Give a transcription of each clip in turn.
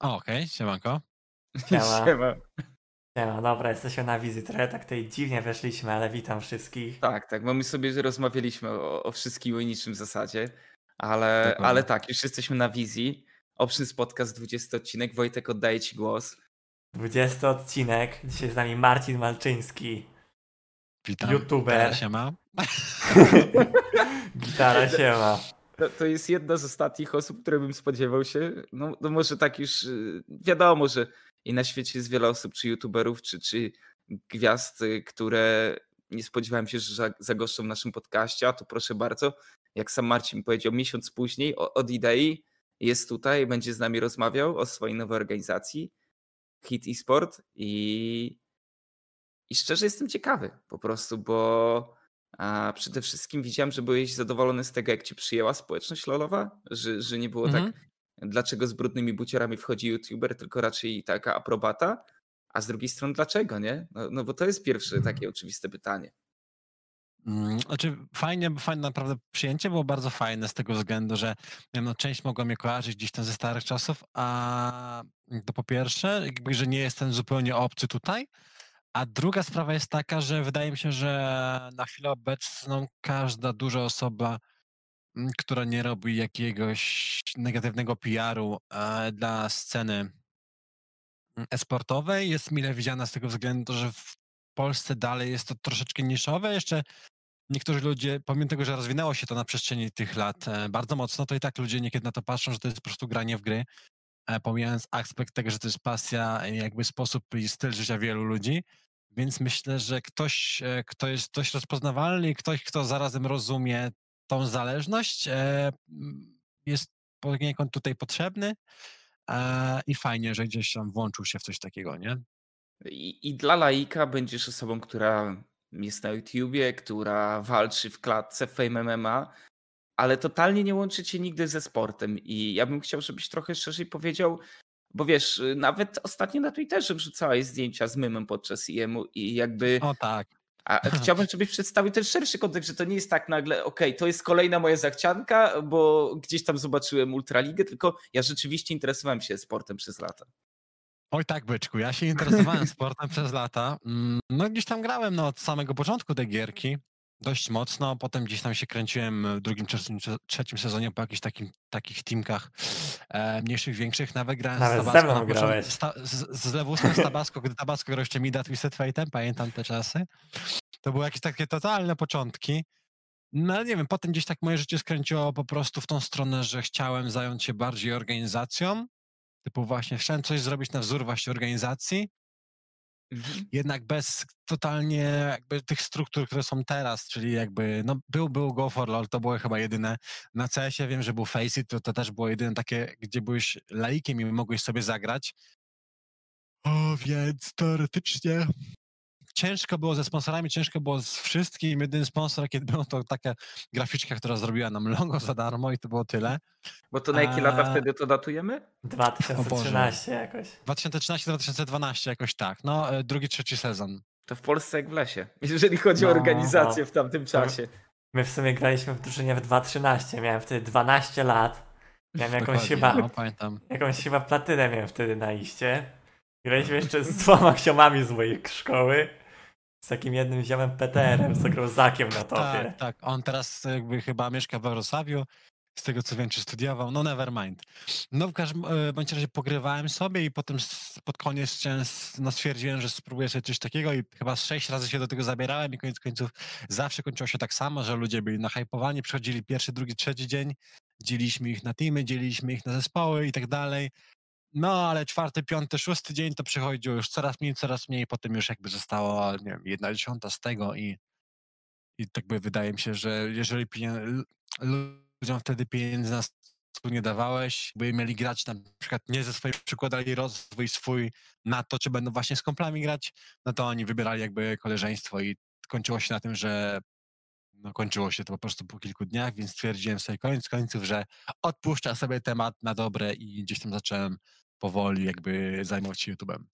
O, okej, siemanko. Siema. Siema. Siema, dobra, jesteśmy na wizji. Trochę tak tutaj dziwnie weszliśmy, ale witam wszystkich. Tak, tak, bo my sobie rozmawialiśmy o, o wszystkim i niczym w zasadzie, ale, Dokładnie. ale tak, już jesteśmy na wizji. Options Podcast 20 odcinek. Wojtek, oddaję Ci głos. 20 odcinek. Dzisiaj z nami Marcin Malczyński. Witam. YouTuber. Siema. Gitara siema. To, to jest jedna z ostatnich osób, które bym spodziewał się. No, no może tak już y, wiadomo, że i na świecie jest wiele osób, czy youtuberów, czy, czy gwiazd, y, które nie spodziewałem się, że za- zagoszczą w naszym podcaście, a tu proszę bardzo, jak sam Marcin powiedział, miesiąc później od idei jest tutaj, będzie z nami rozmawiał o swojej nowej organizacji Hit eSport i, i szczerze jestem ciekawy po prostu, bo a przede wszystkim widziałem, że byłeś zadowolony z tego, jak cię przyjęła społeczność lolowa, że, że nie było Mhm. tak, dlaczego z brudnymi buciorami wchodzi youtuber, tylko raczej taka aprobata, a z drugiej strony dlaczego, nie? No, no bo to jest pierwsze takie oczywiste pytanie. Mm, Znaczy fajnie, fajne naprawdę przyjęcie było bardzo fajne z tego względu, że wiem, no, część mogła mnie kojarzyć gdzieś tam ze starych czasów, a to po pierwsze, jakby, że nie jestem zupełnie obcy tutaj, a druga sprawa jest taka, że wydaje mi się, że na chwilę obecną każda duża osoba, która nie robi jakiegoś negatywnego PR-u e, dla sceny esportowej jest mile widziana z tego względu, że w Polsce dalej jest to troszeczkę niszowe. Jeszcze niektórzy ludzie, pomimo tego, że rozwinęło się to na przestrzeni tych lat e, bardzo mocno, to i tak ludzie niekiedy na to patrzą, że to jest po prostu granie w gry, pomijając aspekt tego, że to jest pasja, jakby sposób i styl życia wielu ludzi. Więc myślę, że ktoś, e, kto jest dość rozpoznawalny ktoś, kto zarazem rozumie tą zależność, e, m, jest poniekąd tutaj potrzebny e, i fajnie, że gdzieś tam włączył się w coś takiego, nie? I, I dla laika będziesz osobą, która jest na YouTubie, która walczy w klatce Fame MMA, ale totalnie nie łączy cię nigdy ze sportem. I ja bym chciał, żebyś trochę szerzej powiedział, bo wiesz, y, nawet ostatnio na Twitterze wrzucałeś zdjęcia z mymem podczas IEM-u i jakby... O tak. A chciałbym, żebyś przedstawił ten szerszy kontekst, że to nie jest tak nagle, okej, to jest kolejna moja zachcianka, bo gdzieś tam zobaczyłem Ultraligę, tylko ja rzeczywiście interesowałem się sportem przez lata. Oj tak, byczku, ja się interesowałem sportem przez lata. Mm, No gdzieś tam grałem no, od samego początku tej gierki, dość mocno, potem gdzieś tam się kręciłem w drugim, trzecim, sezonie po jakichś takim, takich teamkach e, mniejszych, większych, nawet grałem Nawet z Tabasco na początku, z, z, Lewusem z Tabasco, gdy Tabasco grał jeszcze Mida Twisted Fate'em, pamiętam te czasy. To były jakieś takie totalne początki. No ale nie wiem, potem gdzieś tak moje życie skręciło po prostu w tą stronę, że chciałem zająć się bardziej organizacją, typu właśnie chciałem coś zrobić na wzór właśnie organizacji, jednak bez totalnie jakby tych struktur, które są teraz, czyli jakby, no był, był Go for LOL, to było chyba jedyne. Na CS-ie wiem, że był Faceit, to, to też było jedyne takie, gdzie byłeś laikiem i mogłeś sobie zagrać. O, więc teoretycznie ciężko było ze sponsorami, ciężko było z wszystkim. Jedyny sponsor, jaki był, to taka graficzka, która zrobiła nam logo za darmo i to było tyle. Bo to na jakie lata wtedy to datujemy? 2013 jakoś. 2013-2012 jakoś tak, no e, drugi, trzeci sezon. To w Polsce jak w lesie, jeżeli chodzi o No, organizację no. w tamtym czasie. My w sumie graliśmy w drużynie w 2013. Miałem wtedy 12 lat. Miałem jakąś chyba, no, pamiętam. jakąś chyba platynę miałem wtedy na iście. Graliśmy jeszcze z dwoma ksiomami z mojej szkoły. Z takim jednym ziomem PTR-em, z Grozakiem na topie. Tak, tak. On teraz jakby chyba mieszka we Wrocławiu. Z tego co wiem, czy studiował. No never mind. No w każdym e, bądź razie pogrywałem sobie i potem pod koniec no, stwierdziłem, że spróbuję sobie coś takiego i chyba sześć razy się do tego zabierałem i koniec końców zawsze kończyło się tak samo, że ludzie byli nahypowani, przychodzili pierwszy, drugi, trzeci dzień, dzieliliśmy ich na teamy, dzieliliśmy ich na zespoły i tak dalej. No, ale czwarty, piąty, szósty dzień to przychodziło już coraz mniej, coraz mniej, potem już jakby zostało, nie wiem, jedna dziesiąta z tego i i tak by wydaje mi się, że jeżeli ludziom wtedy pieniędzy na stół nie dawałeś, by mieli grać na przykład nie ze swoim przykładali rozwój swój na to, czy będą właśnie z komplami grać, no to oni wybierali jakby koleżeństwo i kończyło się na tym, że no kończyło się to po prostu po kilku dniach, więc stwierdziłem sobie koniec końców, że odpuszczę sobie temat na dobre i gdzieś tam zacząłem powoli jakby zajmować się YouTube'em.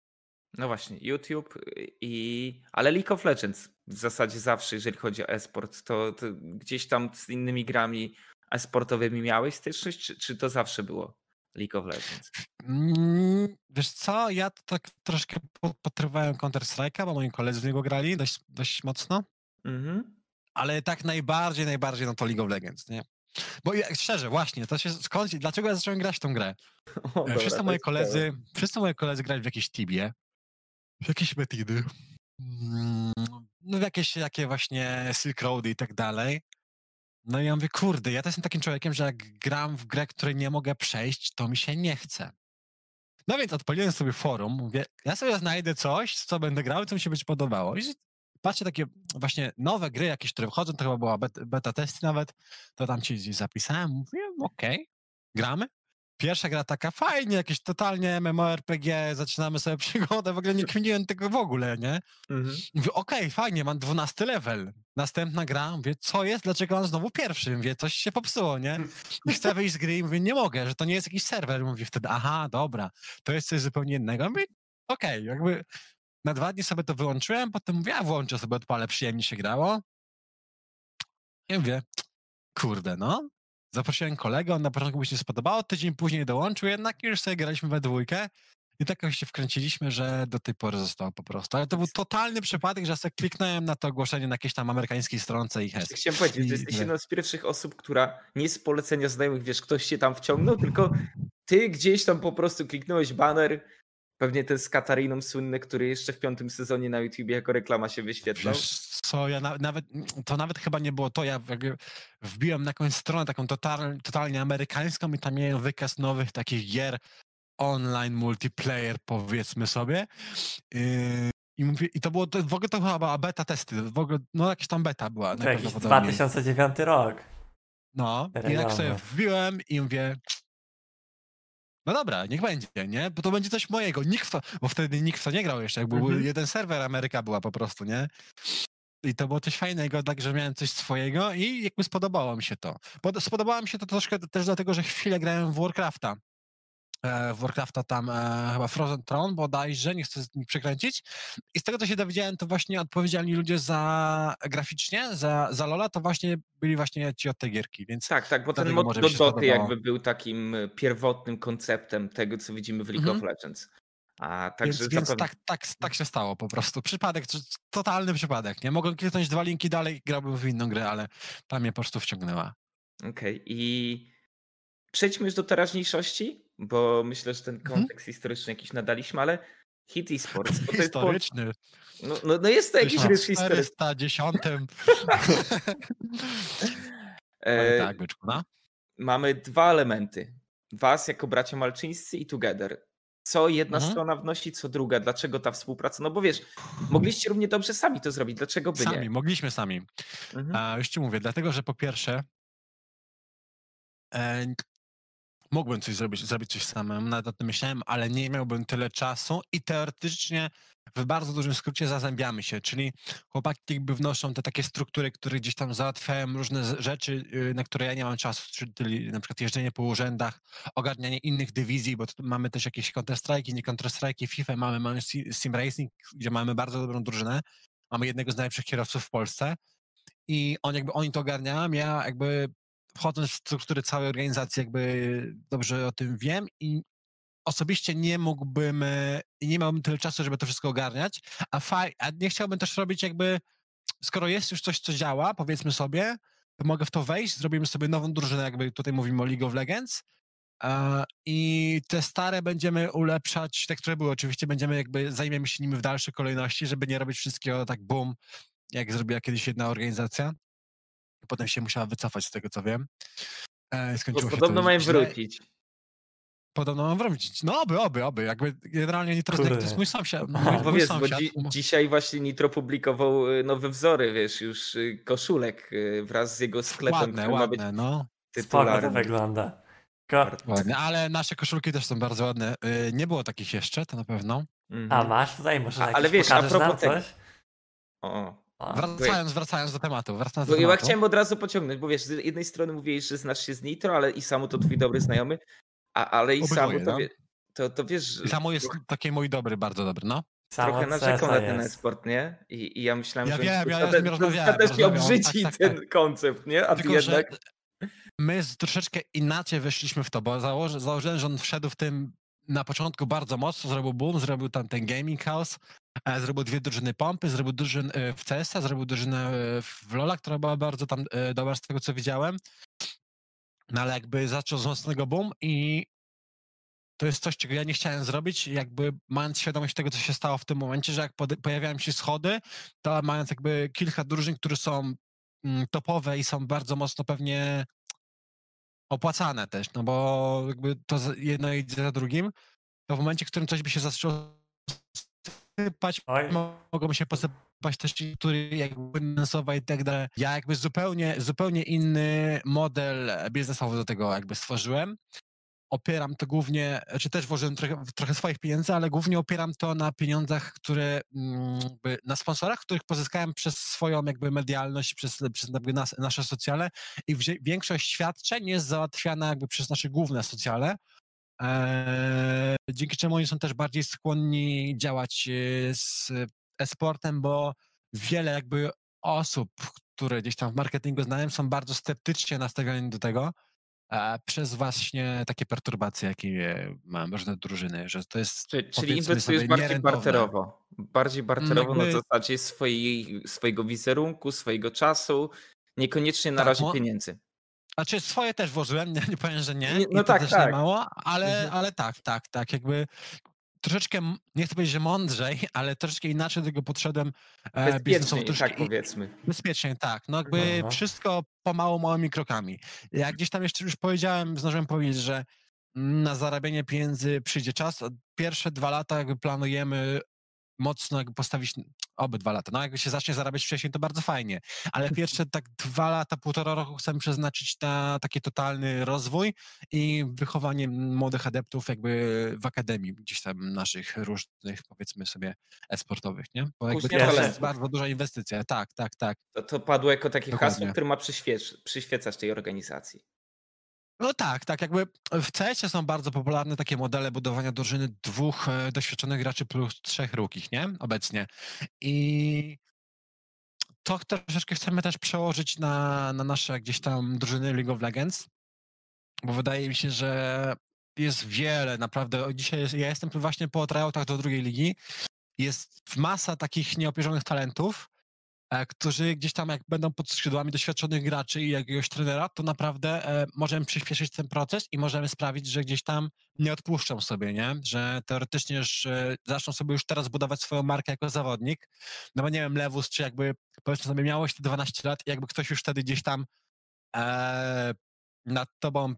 No właśnie, YouTube i. Ale League of Legends w zasadzie zawsze, jeżeli chodzi o esport, to, to gdzieś tam z innymi grami esportowymi miałeś styczność, czy, czy to zawsze było? League of Legends? Mm, Wiesz co, ja to tak troszkę po- potrywałem Counter-Strike'a, bo moi koledzy z niego grali dość, dość mocno, Mhm. Ale tak najbardziej, najbardziej no to League of Legends, nie? Bo szczerze, właśnie, to się skąd, dlaczego ja zacząłem grać w tą grę? O, dobra, wszyscy koledzy, wszyscy moi koledzy grali w jakieś Tibie, w jakieś Metidy, mm, no w jakieś takie właśnie Silk Roady i tak dalej. No i ja mówię, kurde, ja też jestem takim człowiekiem, że jak gram w grę, której nie mogę przejść, to mi się nie chce. No więc odpaliłem sobie forum, mówię, ja sobie znajdę coś, co będę grał co mi się będzie podobało. I patrzę takie właśnie nowe gry jakieś, które wchodzą, to chyba była beta, beta testy nawet, to tam ci zapisałem, mówię, okej, gramy. Pierwsza gra taka fajnie, jakieś totalnie MMORPG, zaczynamy sobie przygodę, w ogóle nie kminiłem tego w ogóle, nie? Mhm. Mówię, okej, fajnie, mam 12 level. Następna gra, mówię, co jest, dlaczego mam znowu pierwszy? Mówię, coś się popsuło, nie? I chcę wyjść z gry i mówię, nie mogę, że to nie jest jakiś serwer. Mówię wtedy, aha, dobra, to jest coś zupełnie innego. Mówię, okej, jakby na dwa dni sobie to wyłączyłem, potem mówię, a włączę sobie, odpalę, przyjemnie się grało. I mówię, kurde, no. Zaprosiłem kolegę, on na początku mu się nie spodobało, tydzień później dołączył jednak i już sobie graliśmy we dwójkę. I tak się wkręciliśmy, że do tej pory zostało po prostu. Ale to był totalny przypadek, że sobie kliknąłem na to ogłoszenie na jakiejś tam amerykańskiej stronce i hes. Chciałem powiedzieć, I że jesteś jedną z pierwszych osób, która nie z polecenia znajomych, wiesz, ktoś cię tam wciągnął, tylko ty gdzieś tam po prostu kliknąłeś banner, pewnie ten z Katariną słynny, który jeszcze w piątym sezonie na YouTube jako reklama się wyświetlał. Wiesz co, ja na, nawet, to nawet chyba nie było to, ja jakby wbiłem na jakąś stronę taką total, totalnie amerykańską i tam miałem wykaz nowych takich gier online multiplayer, powiedzmy sobie. Yy, I, mówię, I to było, to, w ogóle to chyba beta testy, w ogóle, no jakaś tam beta była. To jakiś najprawdopodobniej. 2009 rok. No, i jak Rejowy. sobie wbiłem i mówię, no dobra, niech będzie, nie? Bo to będzie coś mojego. Nikt to, bo wtedy nikt to nie grał jeszcze, jak był Mhm. jeden serwer, Ameryka była po prostu, nie? I to było coś fajnego, tak, że miałem coś swojego i jakby spodobało mi się to. Pod, spodobało mi się to troszkę też dlatego, że chwilę grałem w Warcrafta. E, w Warcrafta tam e, chyba Frozen Throne bodajże, nie chcę nim przekręcić. I z tego, co się dowiedziałem, to właśnie odpowiedzialni ludzie za graficznie, za, za Lola, to właśnie byli właśnie ci od tej gierki, więc Tak, tak, bo ten mod do mi Doty jakby był takim y, pierwotnym konceptem tego, co widzimy w League Mhm. of Legends. A Więc, także więc zapewne... tak, tak, tak się stało po prostu. Przypadek, to- totalny przypadek. Nie mogłem kliknąć dwa linki dalej, grałbym w inną grę, ale tam mnie po prostu wciągnęła. Okej, i przejdźmy już do teraźniejszości, bo myślę, że ten Mhm. kontekst historyczny jakiś nadaliśmy, ale Hit Esports. bo to jest Historyczny. No, no, no jest to jakiś rys historyczny. 410. E, tak, byczku, no. Mamy dwa elementy. Was jako bracia malczyńscy i Together. Co jedna Mhm. strona wnosi, co druga. Dlaczego ta współpraca? No bo wiesz, mogliście równie dobrze sami to zrobić. Dlaczego by Sami, nie? mogliśmy sami. Mhm. A już ci mówię, dlatego, że po pierwsze e, mógłbym coś zrobić, zrobić coś samemu, nawet o tym myślałem, ale nie miałbym tyle czasu i teoretycznie w bardzo dużym skrócie zazębiamy się, czyli chłopaki jakby wnoszą te takie struktury, które gdzieś tam załatwiają różne rzeczy, y, na które ja nie mam czasu, czyli na przykład jeżdżenie po urzędach, ogarnianie innych dywizji, bo mamy też jakieś Counter-Strike'i, nie Counter-Strike'i, FIFA, mamy, mamy Sim- Racing, gdzie mamy bardzo dobrą drużynę, mamy jednego z najlepszych kierowców w Polsce i on jakby oni to ogarniają, ja jakby wchodząc w struktury całej organizacji jakby dobrze o tym wiem i osobiście nie mógłbym, e, nie miałbym tyle czasu, żeby to wszystko ogarniać, a, faj, a nie chciałbym też robić jakby, skoro jest już coś, co działa, powiedzmy sobie, to mogę w to wejść, zrobimy sobie nową drużynę, jakby tutaj mówimy o League of Legends i te stare będziemy ulepszać, te, które były oczywiście, będziemy jakby, zajmiemy się nimi w dalszej kolejności, żeby nie robić wszystkiego tak boom, jak zrobiła kiedyś jedna organizacja. Potem się musiała wycofać z tego, co wiem. E, Bo skończyło się podobno to mają źle. wrócić. Podobno mam wrócić. No oby, oby, oby. Jakby generalnie Nitro to jest mój sąsiad. No, Mój, Bo mój wiesz, bo sąsiad. dzi- dzisiaj właśnie Nitro publikował y, nowe wzory, wiesz, już y, koszulek y, wraz z jego sklepem, ładne, ładne, no. To tytularny. wygląda. Ładne, ale nasze koszulki też są bardzo ładne. Nie było takich jeszcze, to na pewno. Mhm. A masz tutaj, może A- ale wiesz, a propos tego-? O. Wracając, wracając do tematu. Wracając Bo do ja tematu. chciałem od razu pociągnąć, bo wiesz, z jednej strony mówiłeś, że znasz się z Nitro, ale i Samu to twój dobry znajomy, a, ale i Samu to, no. wie, to, to wiesz, I samo jest taki mój dobry, bardzo dobry, no. samo trochę narzekał na ten e-sport, nie? I, I ja myślałem, Ja że wiem, ja to z nim to rozmawiałem, ostatecznie rozmawiałem, obrzydzi tak, tak, ten koncept, nie? A ty Tylko, jednak... my z troszeczkę inaczej weszliśmy w to, bo założy, założyłem, że on wszedł w tym na początku bardzo mocno, zrobił boom, zrobił tam ten gaming house, e, zrobił dwie drużyny pompy, zrobił drużynę e, w CS-a, zrobił drużynę e, w LoL'a, która była bardzo tam dobra z tego, co widziałem. No ale jakby zaczął z mocnego boom i to jest coś, czego ja nie chciałem zrobić, jakby mając świadomość tego, co się stało w tym momencie, że jak pojawiają się schody, to mając jakby kilka drużyn, które są mm, topowe i są bardzo mocno pewnie opłacane też, no bo jakby to jedno idzie za drugim, to w momencie, w którym coś by się zaczęło sypać, Oj, mogą się posypać też ci, który jakby finansowe i tak dalej. Ja jakby zupełnie, zupełnie inny model biznesowy do tego jakby stworzyłem. Opieram to głównie, czy też włożyłem trochę, trochę swoich pieniędzy, ale głównie opieram to na pieniądzach, które mm, jakby na sponsorach, których pozyskałem przez swoją jakby medialność, przez, przez jakby nas, nasze socjale i większość świadczeń jest załatwiana jakby przez nasze główne socjale, Eee, dzięki czemu oni są też bardziej skłonni działać e, z e-sportem, bo wiele jakby osób, które gdzieś tam w marketingu znałem, są bardzo sceptycznie nastawione do tego, e, przez właśnie takie perturbacje, jakie mają różne drużyny, że to jest Czyli, czyli inwestujesz bardziej nierentowne. barterowo. Bardziej barterowo na jakby- zasadzie swojej, swojego wizerunku, swojego czasu, niekoniecznie na Tak, razie pieniędzy. Znaczy swoje też włożyłem, nie, nie powiem, że nie. I no to tak, też tak. nie mało, ale, Mhm. ale tak, tak, tak, jakby troszeczkę, nie chcę powiedzieć, że mądrzej, ale troszeczkę inaczej do tego podszedłem e, biznesowo. Bezpiecznie, Troszeczkę tak powiedzmy. Bezpiecznie, tak. No jakby Aha. wszystko pomału, małymi krokami. Jak gdzieś tam jeszcze już powiedziałem, zdążyłem powiedzieć, że na zarabianie pieniędzy przyjdzie czas. Pierwsze dwa lata jakby planujemy mocno jakby postawić, oby dwa lata, no jakby się zacznie zarabiać wcześniej, to bardzo fajnie, ale pierwsze tak dwa lata, półtora roku chcemy przeznaczyć na taki totalny rozwój i wychowanie młodych adeptów jakby w akademii gdzieś tam naszych różnych, powiedzmy sobie, e-sportowych, nie? Bo jakby to jest bardzo duża inwestycja, tak, tak, tak. To, to padło jako takie hasło, Dokładnie. które ma przyświec- przyświecać tej organizacji. No tak, tak, jakby w CS są bardzo popularne takie modele budowania drużyny dwóch e, doświadczonych graczy plus trzech rukich, nie? Obecnie. I to troszeczkę chcemy też przełożyć na, na nasze gdzieś tam drużyny League of Legends, bo wydaje mi się, że jest wiele, naprawdę. Dzisiaj jest, ja jestem właśnie po tryoutach do drugiej ligi. Jest masa takich nieopierzonych talentów, którzy gdzieś tam jak będą pod skrzydłami doświadczonych graczy i jakiegoś trenera, to naprawdę e, możemy przyspieszyć ten proces i możemy sprawić, że gdzieś tam nie odpuszczą sobie, nie? Że teoretycznie już e, zaczną sobie już teraz budować swoją markę jako zawodnik. No bo nie wiem, Lewus, czy jakby powiedzmy sobie miałeś te 12 lat i jakby ktoś już wtedy gdzieś tam e, nad tobą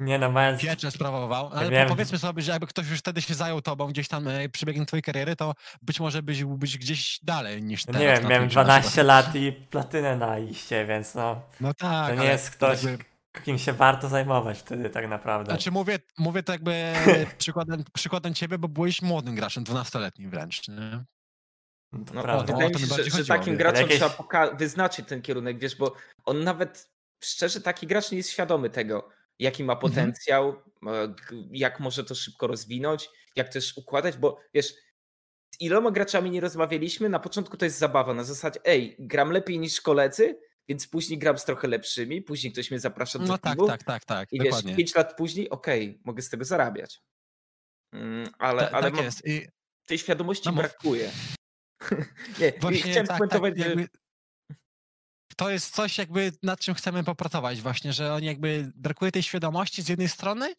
nie no, mając... pieczę sprawował, ale wiem. po- powiedzmy sobie, że jakby ktoś już wtedy się zajął tobą gdzieś tam e, przebiegiem twojej kariery, to być może byś byś gdzieś dalej niż No teraz. nie wiem, miałem Twitchu na 12 przykład. lat i platynę na iście, więc no, No tak, to nie jest ktoś, jakby- kim się warto zajmować wtedy tak naprawdę. Znaczy mówię, mówię to jakby przykładem, przykładem ciebie, bo byłeś młodym graczem, 12-letnim wręcz, nie? No No, prawda. wydaje to mi się, że, że takim graczom Jakieś- trzeba wyznaczyć ten kierunek, wiesz, bo on nawet, szczerze, taki gracz nie jest świadomy tego, jaki ma Mhm. potencjał, g- jak może to szybko rozwinąć, jak też układać, bo wiesz, z iloma graczami nie rozmawialiśmy, na początku to jest zabawa, na zasadzie, ej, gram lepiej niż koledzy, więc później gram z trochę lepszymi, później ktoś mnie zaprasza do No tak, tak, tak, tak, i wiesz, dokładnie. 5 lat później, okej, mogę z tego zarabiać. Mm, Ale, Ta, ale tak jest. I tej świadomości No brakuje. nie, właśnie chciałem tak, tak, jakby, to jest coś jakby nad czym chcemy popracować właśnie, że oni jakby brakuje tej świadomości z jednej strony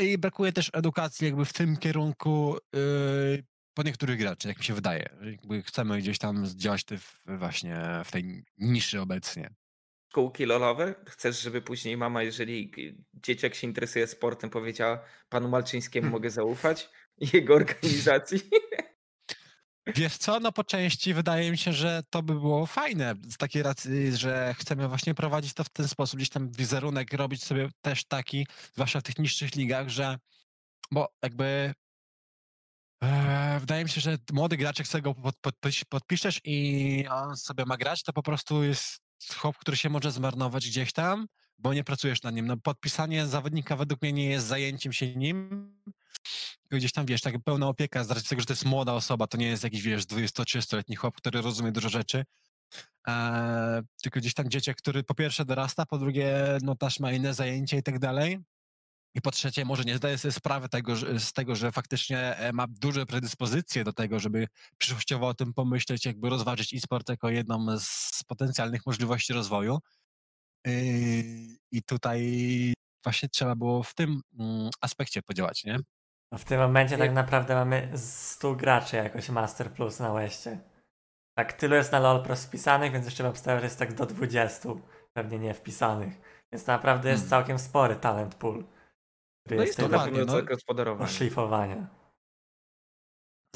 i brakuje też edukacji jakby w tym kierunku yy, po niektórych graczy, jak mi się wydaje. Jakby chcemy gdzieś tam działać w, właśnie w tej niszy obecnie. szkółki lolowe? Chcesz, żeby później mama, jeżeli dzieciak się interesuje sportem, powiedziała panu Malczyńskiemu Hmm. mogę zaufać jego organizacji? Wiesz co, no po części wydaje mi się, że to by było fajne z takiej racji, że chcemy właśnie prowadzić to w ten sposób, gdzieś tam wizerunek robić sobie też taki, zwłaszcza w tych niższych ligach, że bo jakby e, wydaje mi się, że młody gracz, jak sobie go pod, pod, podpiszesz i on sobie ma grać, to po prostu jest chłop, który się może zmarnować gdzieś tam, bo nie pracujesz na nim. No podpisanie zawodnika według mnie nie jest zajęciem się nim, gdzieś tam, wiesz, tak pełna opieka, z racji tego, że to jest młoda osoba, to nie jest jakiś, wiesz, 20-30-letni chłop, który rozumie dużo rzeczy, e, tylko gdzieś tam dzieciak, który po pierwsze dorasta, po drugie no też ma inne zajęcia i tak dalej. I po trzecie, może nie zdaje sobie sprawy tego, że, z tego, że faktycznie e, ma duże predyspozycje do tego, żeby przyszłościowo o tym pomyśleć, jakby rozważyć e-sport jako jedną z potencjalnych możliwości rozwoju. Yy, I tutaj właśnie trzeba było w tym mm, aspekcie podziałać, nie? No w tym momencie tak naprawdę mamy 100 graczy jakoś Master Plus na Westie. Tak, tylu jest na LoL Pro wpisanych, więc jeszcze bym obstawiał, że jest tak do 20 pewnie nie wpisanych. Więc naprawdę jest Hmm. całkiem spory talent pool. Który No jest jest to pewno no. gospodarowanie. szlifowania.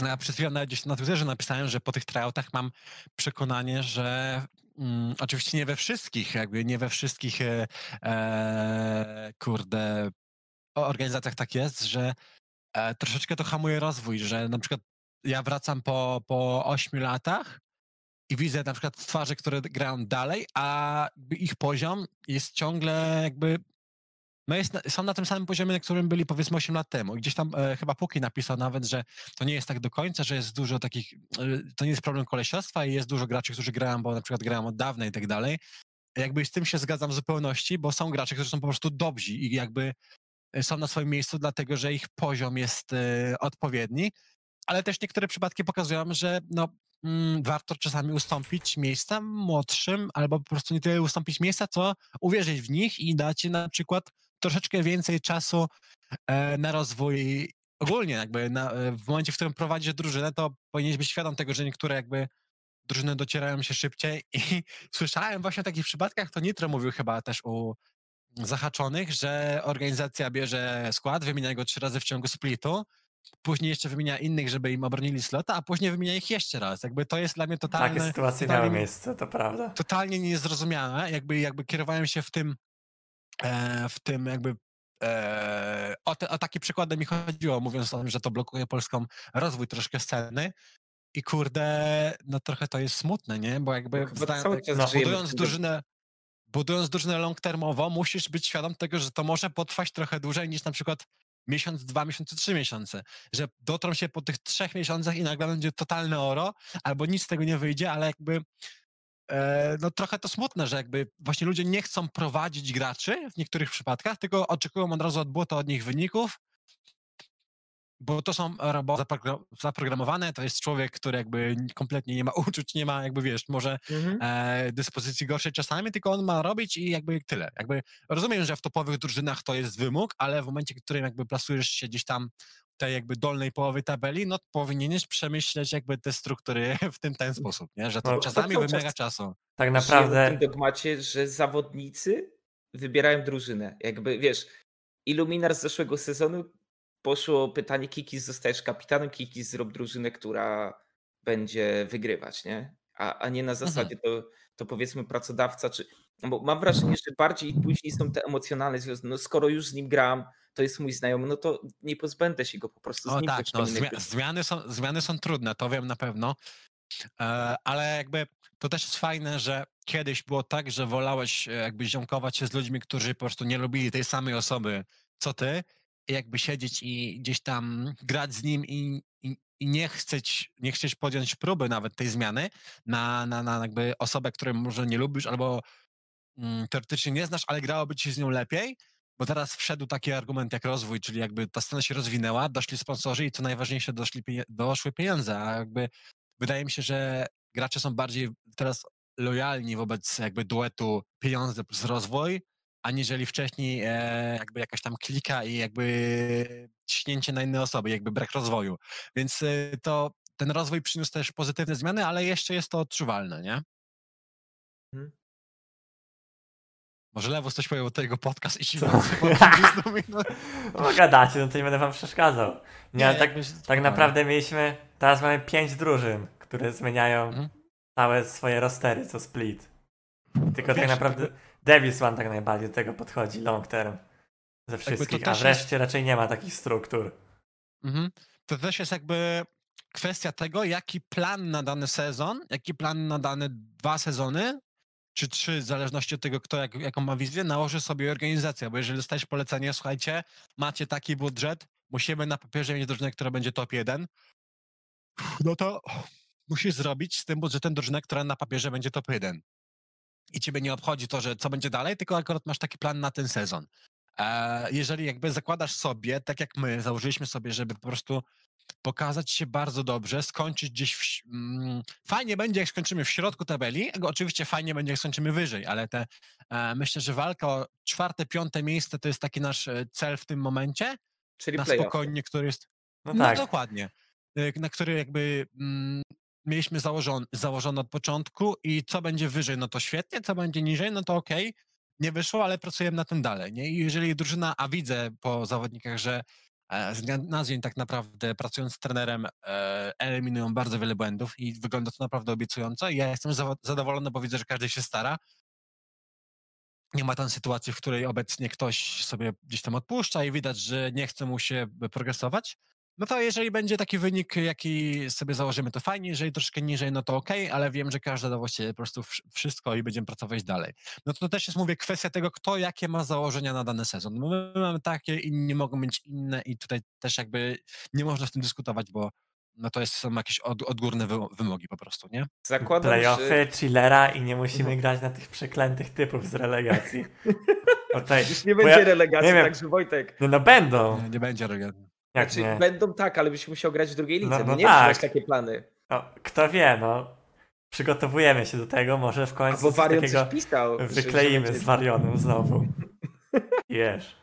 No, Ja przed chwilą nawet gdzieś na Twitterze napisałem, że po tych tryoutach mam przekonanie, że mm, oczywiście nie we wszystkich, jakby nie we wszystkich e, e, kurde organizacjach tak jest, że e, troszeczkę to hamuje rozwój, że na przykład ja wracam po, po 8 latach i widzę na przykład twarze, które grają dalej, a ich poziom jest ciągle jakby no jest, są na tym samym poziomie, na którym byli powiedzmy 8 lat temu. I Gdzieś tam e, chyba Puki napisał nawet, że to nie jest tak do końca, że jest dużo takich, e, to nie jest problem kolesiostwa i jest dużo graczy, którzy grają, bo na przykład grają od dawna i tak dalej. Jakby z tym się zgadzam w zupełności, bo są gracze, którzy są po prostu dobrzy i jakby e, są na swoim miejscu, dlatego że ich poziom jest e, odpowiedni, ale też niektóre przypadki pokazują, że no, mm, warto czasami ustąpić miejsca młodszym, albo po prostu nie tyle ustąpić miejsca, co uwierzyć w nich i dać na przykład troszeczkę więcej czasu e, na rozwój ogólnie, jakby na, e, w momencie, w którym prowadzisz drużynę, to powinieneś być świadom tego, że niektóre jakby drużyny docierają się szybciej i słyszałem właśnie o takich przypadkach, to Nitro mówił chyba też u zahaczonych, że organizacja bierze skład, wymienia go trzy razy w ciągu splitu, później jeszcze wymienia innych, żeby im obronili slota, a później wymienia ich jeszcze raz. Jakby to jest dla mnie totalne... Takie sytuacje totalnie miały mi- miejsce, to prawda. totalnie niezrozumiałe, jakby, jakby kierowałem się w tym, w tym jakby e, o, te, o takie przykłady mi chodziło, mówiąc o tym, że to blokuje polską rozwój troszkę sceny i kurde, no trochę to jest smutne, nie? Bo jakby No chyba zda- cały czas no, w budując drużynę budując drużynę long termowo, musisz być świadom tego, że to może potrwać trochę dłużej niż na przykład miesiąc, dwa miesiące, trzy miesiące. Że dotrą się po tych trzech miesiącach i nagle będzie totalne oro, albo nic z tego nie wyjdzie, ale jakby e, no trochę to smutne, że jakby właśnie ludzie nie chcą prowadzić graczy w niektórych przypadkach, tylko oczekują od razu od błota od nich wyników, bo to są roboty zapro- zaprogramowane, to jest człowiek, który jakby kompletnie nie ma uczuć, nie ma jakby, wiesz, może Mhm. e, dyspozycji gorszej czasami, tylko on ma robić i jakby tyle. Jakby rozumiem, że w topowych drużynach to jest wymóg, ale w momencie, w którym jakby plasujesz się gdzieś tam tej jakby dolnej połowy tabeli, no powinieneś przemyśleć jakby te struktury w tym ten sposób, nie? Że to No, to czasami czas- wymaga czasu. Tak Żyjemy w naprawdę tym dogmacie, że zawodnicy wybierają drużynę. Jakby, wiesz, Illuminar z zeszłego sezonu poszło pytanie Kikis, zostajesz kapitanem, Kikis zrób drużynę, która będzie wygrywać, nie? A, a nie na zasadzie to, to powiedzmy pracodawca, czy... no Bo mam wrażenie, że bardziej później są te emocjonalne związki. No skoro już z nim gram, to jest mój znajomy, no to nie pozbędę się go po prostu z O tak, no, jakby- zmiany, są, zmiany są trudne, to wiem na pewno, e, ale jakby to też jest fajne, że kiedyś było tak, że wolałeś e, jakby ziomkować się z ludźmi, którzy po prostu nie lubili tej samej osoby, co ty, jakby siedzieć i gdzieś tam grać z nim i, i, i nie, chcieć, nie chcieć podjąć próby nawet tej zmiany na, na, na jakby osobę, której może nie lubisz albo mm, teoretycznie nie znasz, ale grałoby ci z nią lepiej, bo teraz wszedł taki argument jak rozwój, czyli jakby ta scena się rozwinęła, doszli sponsorzy i co najważniejsze, doszli doszły pieniądze, a jakby wydaje mi się, że gracze są bardziej teraz lojalni wobec jakby duetu pieniądze plus rozwój, aniżeli wcześniej e, jakby jakaś tam klika i jakby ciśnięcie na inne osoby, jakby brak rozwoju. Więc e, to ten rozwój przyniósł też pozytywne zmiany, ale jeszcze jest to odczuwalne, nie? Mhm. Może Lewus coś powiedział tego podcast i ci Co? wrócę po 30 minut. no, gadacie, no to nie będę wam przeszkadzał. Nie, ale tak, tak naprawdę mieliśmy, teraz mamy pięć drużyn, które zmieniają Mhm. całe swoje rostery, co split. Tylko tak Wiesz, naprawdę Davis One tak najbardziej do tego podchodzi long term ze wszystkich, a wreszcie raczej nie ma takich struktur. Mhm. To też jest jakby kwestia tego, jaki plan na dany sezon, jaki plan na dane dwa sezony, czy trzy, w zależności od tego, kto jak, jaką ma wizję, nałoży sobie organizacja. Bo jeżeli dostajesz polecenie, słuchajcie, macie taki budżet, musimy na papierze mieć drużynę, która będzie top 1, no to musisz zrobić z tym budżetem drużynę, która na papierze będzie top 1. I ciebie nie obchodzi to, że co będzie dalej, tylko akurat masz taki plan na ten sezon. E, jeżeli jakby zakładasz sobie, tak jak my, założyliśmy sobie, żeby po prostu pokazać się bardzo dobrze, skończyć gdzieś w, mm, fajnie będzie, jak skończymy w środku tabeli, oczywiście fajnie będzie, jak skończymy wyżej, ale te, e, myślę, że walka o czwarte, piąte miejsce to jest taki nasz e, cel w tym momencie, Czyli na spokojnie, który jest No no tak. dokładnie. Y, Na który jakby mm, mieliśmy założony, założony od początku i co będzie wyżej, no to świetnie, co będzie niżej, no to okej, nie wyszło, ale pracujemy na tym dalej. Nie? I jeżeli drużyna, a widzę po zawodnikach, że e, z dnia na dzień tak naprawdę pracując z trenerem e, eliminują bardzo wiele błędów i wygląda to naprawdę obiecująco ja jestem zadowolony, bo widzę, że każdy się stara. Nie ma tam sytuacji, w której obecnie ktoś sobie gdzieś tam odpuszcza i widać, że nie chce mu się progresować. No to jeżeli będzie taki wynik, jaki sobie założymy, to fajnie, jeżeli troszkę niżej, no to okej, ale wiem, że każdy da właściwie po prostu wsz- wszystko i będziemy pracować dalej. No to też jest, mówię, kwestia tego, kto jakie ma założenia na dany sezon. My mamy takie, inni mogą mieć inne i tutaj też jakby nie można z tym dyskutować, bo no to jest, są jakieś od, odgórne wy, wymogi po prostu, nie? Zakładam, Playoffy, że chillera i nie musimy grać na tych przeklętych typów z relegacji. Już nie będzie ja- relegacji, nie wiem. także Wojtek. no, no będą. Nie, nie będzie rega- Jak Znaczy, nie? będą tak, ale byś musiał grać w drugiej lidze. No- No, no nie tak. masz takie plany. No, kto wie, no. Przygotowujemy się do tego, może w końcu Bo coś takiego coś pisał. wykleimy będzie- z Warionem znowu. Jesz.